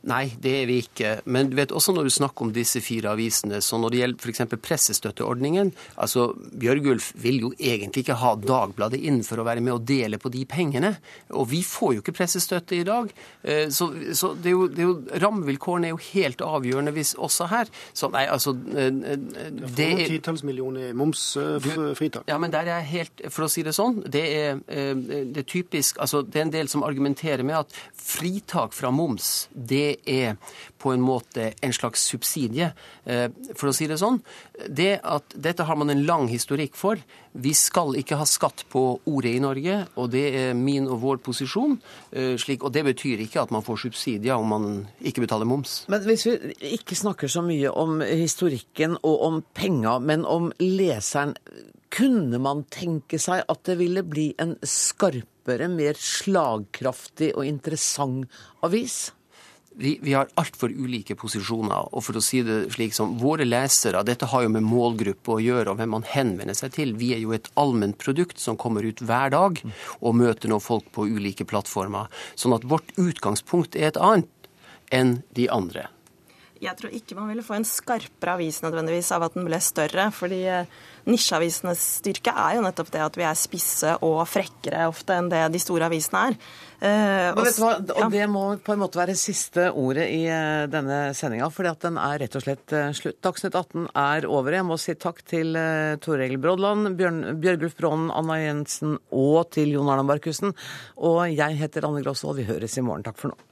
Nei, det er vi ikke. Men du vet også når du snakker om disse fire avisene, så når det gjelder f.eks. pressestøtteordningen altså Bjørgulf vil jo egentlig ikke ha Dagbladet inn for å være med og dele på de pengene. Og vi får jo ikke pressestøtte i dag. Eh, så, så det er jo, det er jo, rammevilkårene er jo helt avgjørende hvis også her. Så nei, altså eh, eh, Det er titalls millioner momsfritak. Ja, men der er jeg helt For å si det sånn, det er, det er typisk Altså det er en del som argumenterer med at fritak fra moms, det er på en måte en slags subsidie, eh, for å si det sånn. Det at Dette har man en lang historikk for. Vi skal ikke ha skatt på ordet i Norge, og det er min og vår posisjon. Eh, slik, og det betyr ikke at man får subsidier om man ikke betaler moms. Men hvis vi ikke snakker så mye om historikken og om penga, men om leseren, kunne man tenke seg at det ville bli en skarpere, mer slagkraftig og interessant avis? vi, vi har altfor ulike posisjoner. Og for å si det slik som våre lesere, dette har jo med målgruppe å gjøre, og hvem man henvender seg til. Vi er jo et allment produkt som kommer ut hver dag og møter nå folk på ulike plattformer. Sånn at vårt utgangspunkt er et annet enn de andre. Jeg tror ikke man ville få en skarpere avis nødvendigvis av at den ble større. fordi eh, nisjeavisenes styrke er jo nettopp det at vi er spisse og frekkere ofte enn det de store avisene er. Eh, og, hva, og Det må på en måte være siste ordet i uh, denne sendinga, fordi at den er rett og slett uh, slutt. Dagsnytt 18 er over. Jeg må si takk til uh, Tor Brodland, Bjørn, Bjørgulf Braanen, Anna Jensen og til Jon Arne Markussen. Og jeg heter Anne Grosvold. Vi høres i morgen. Takk for nå.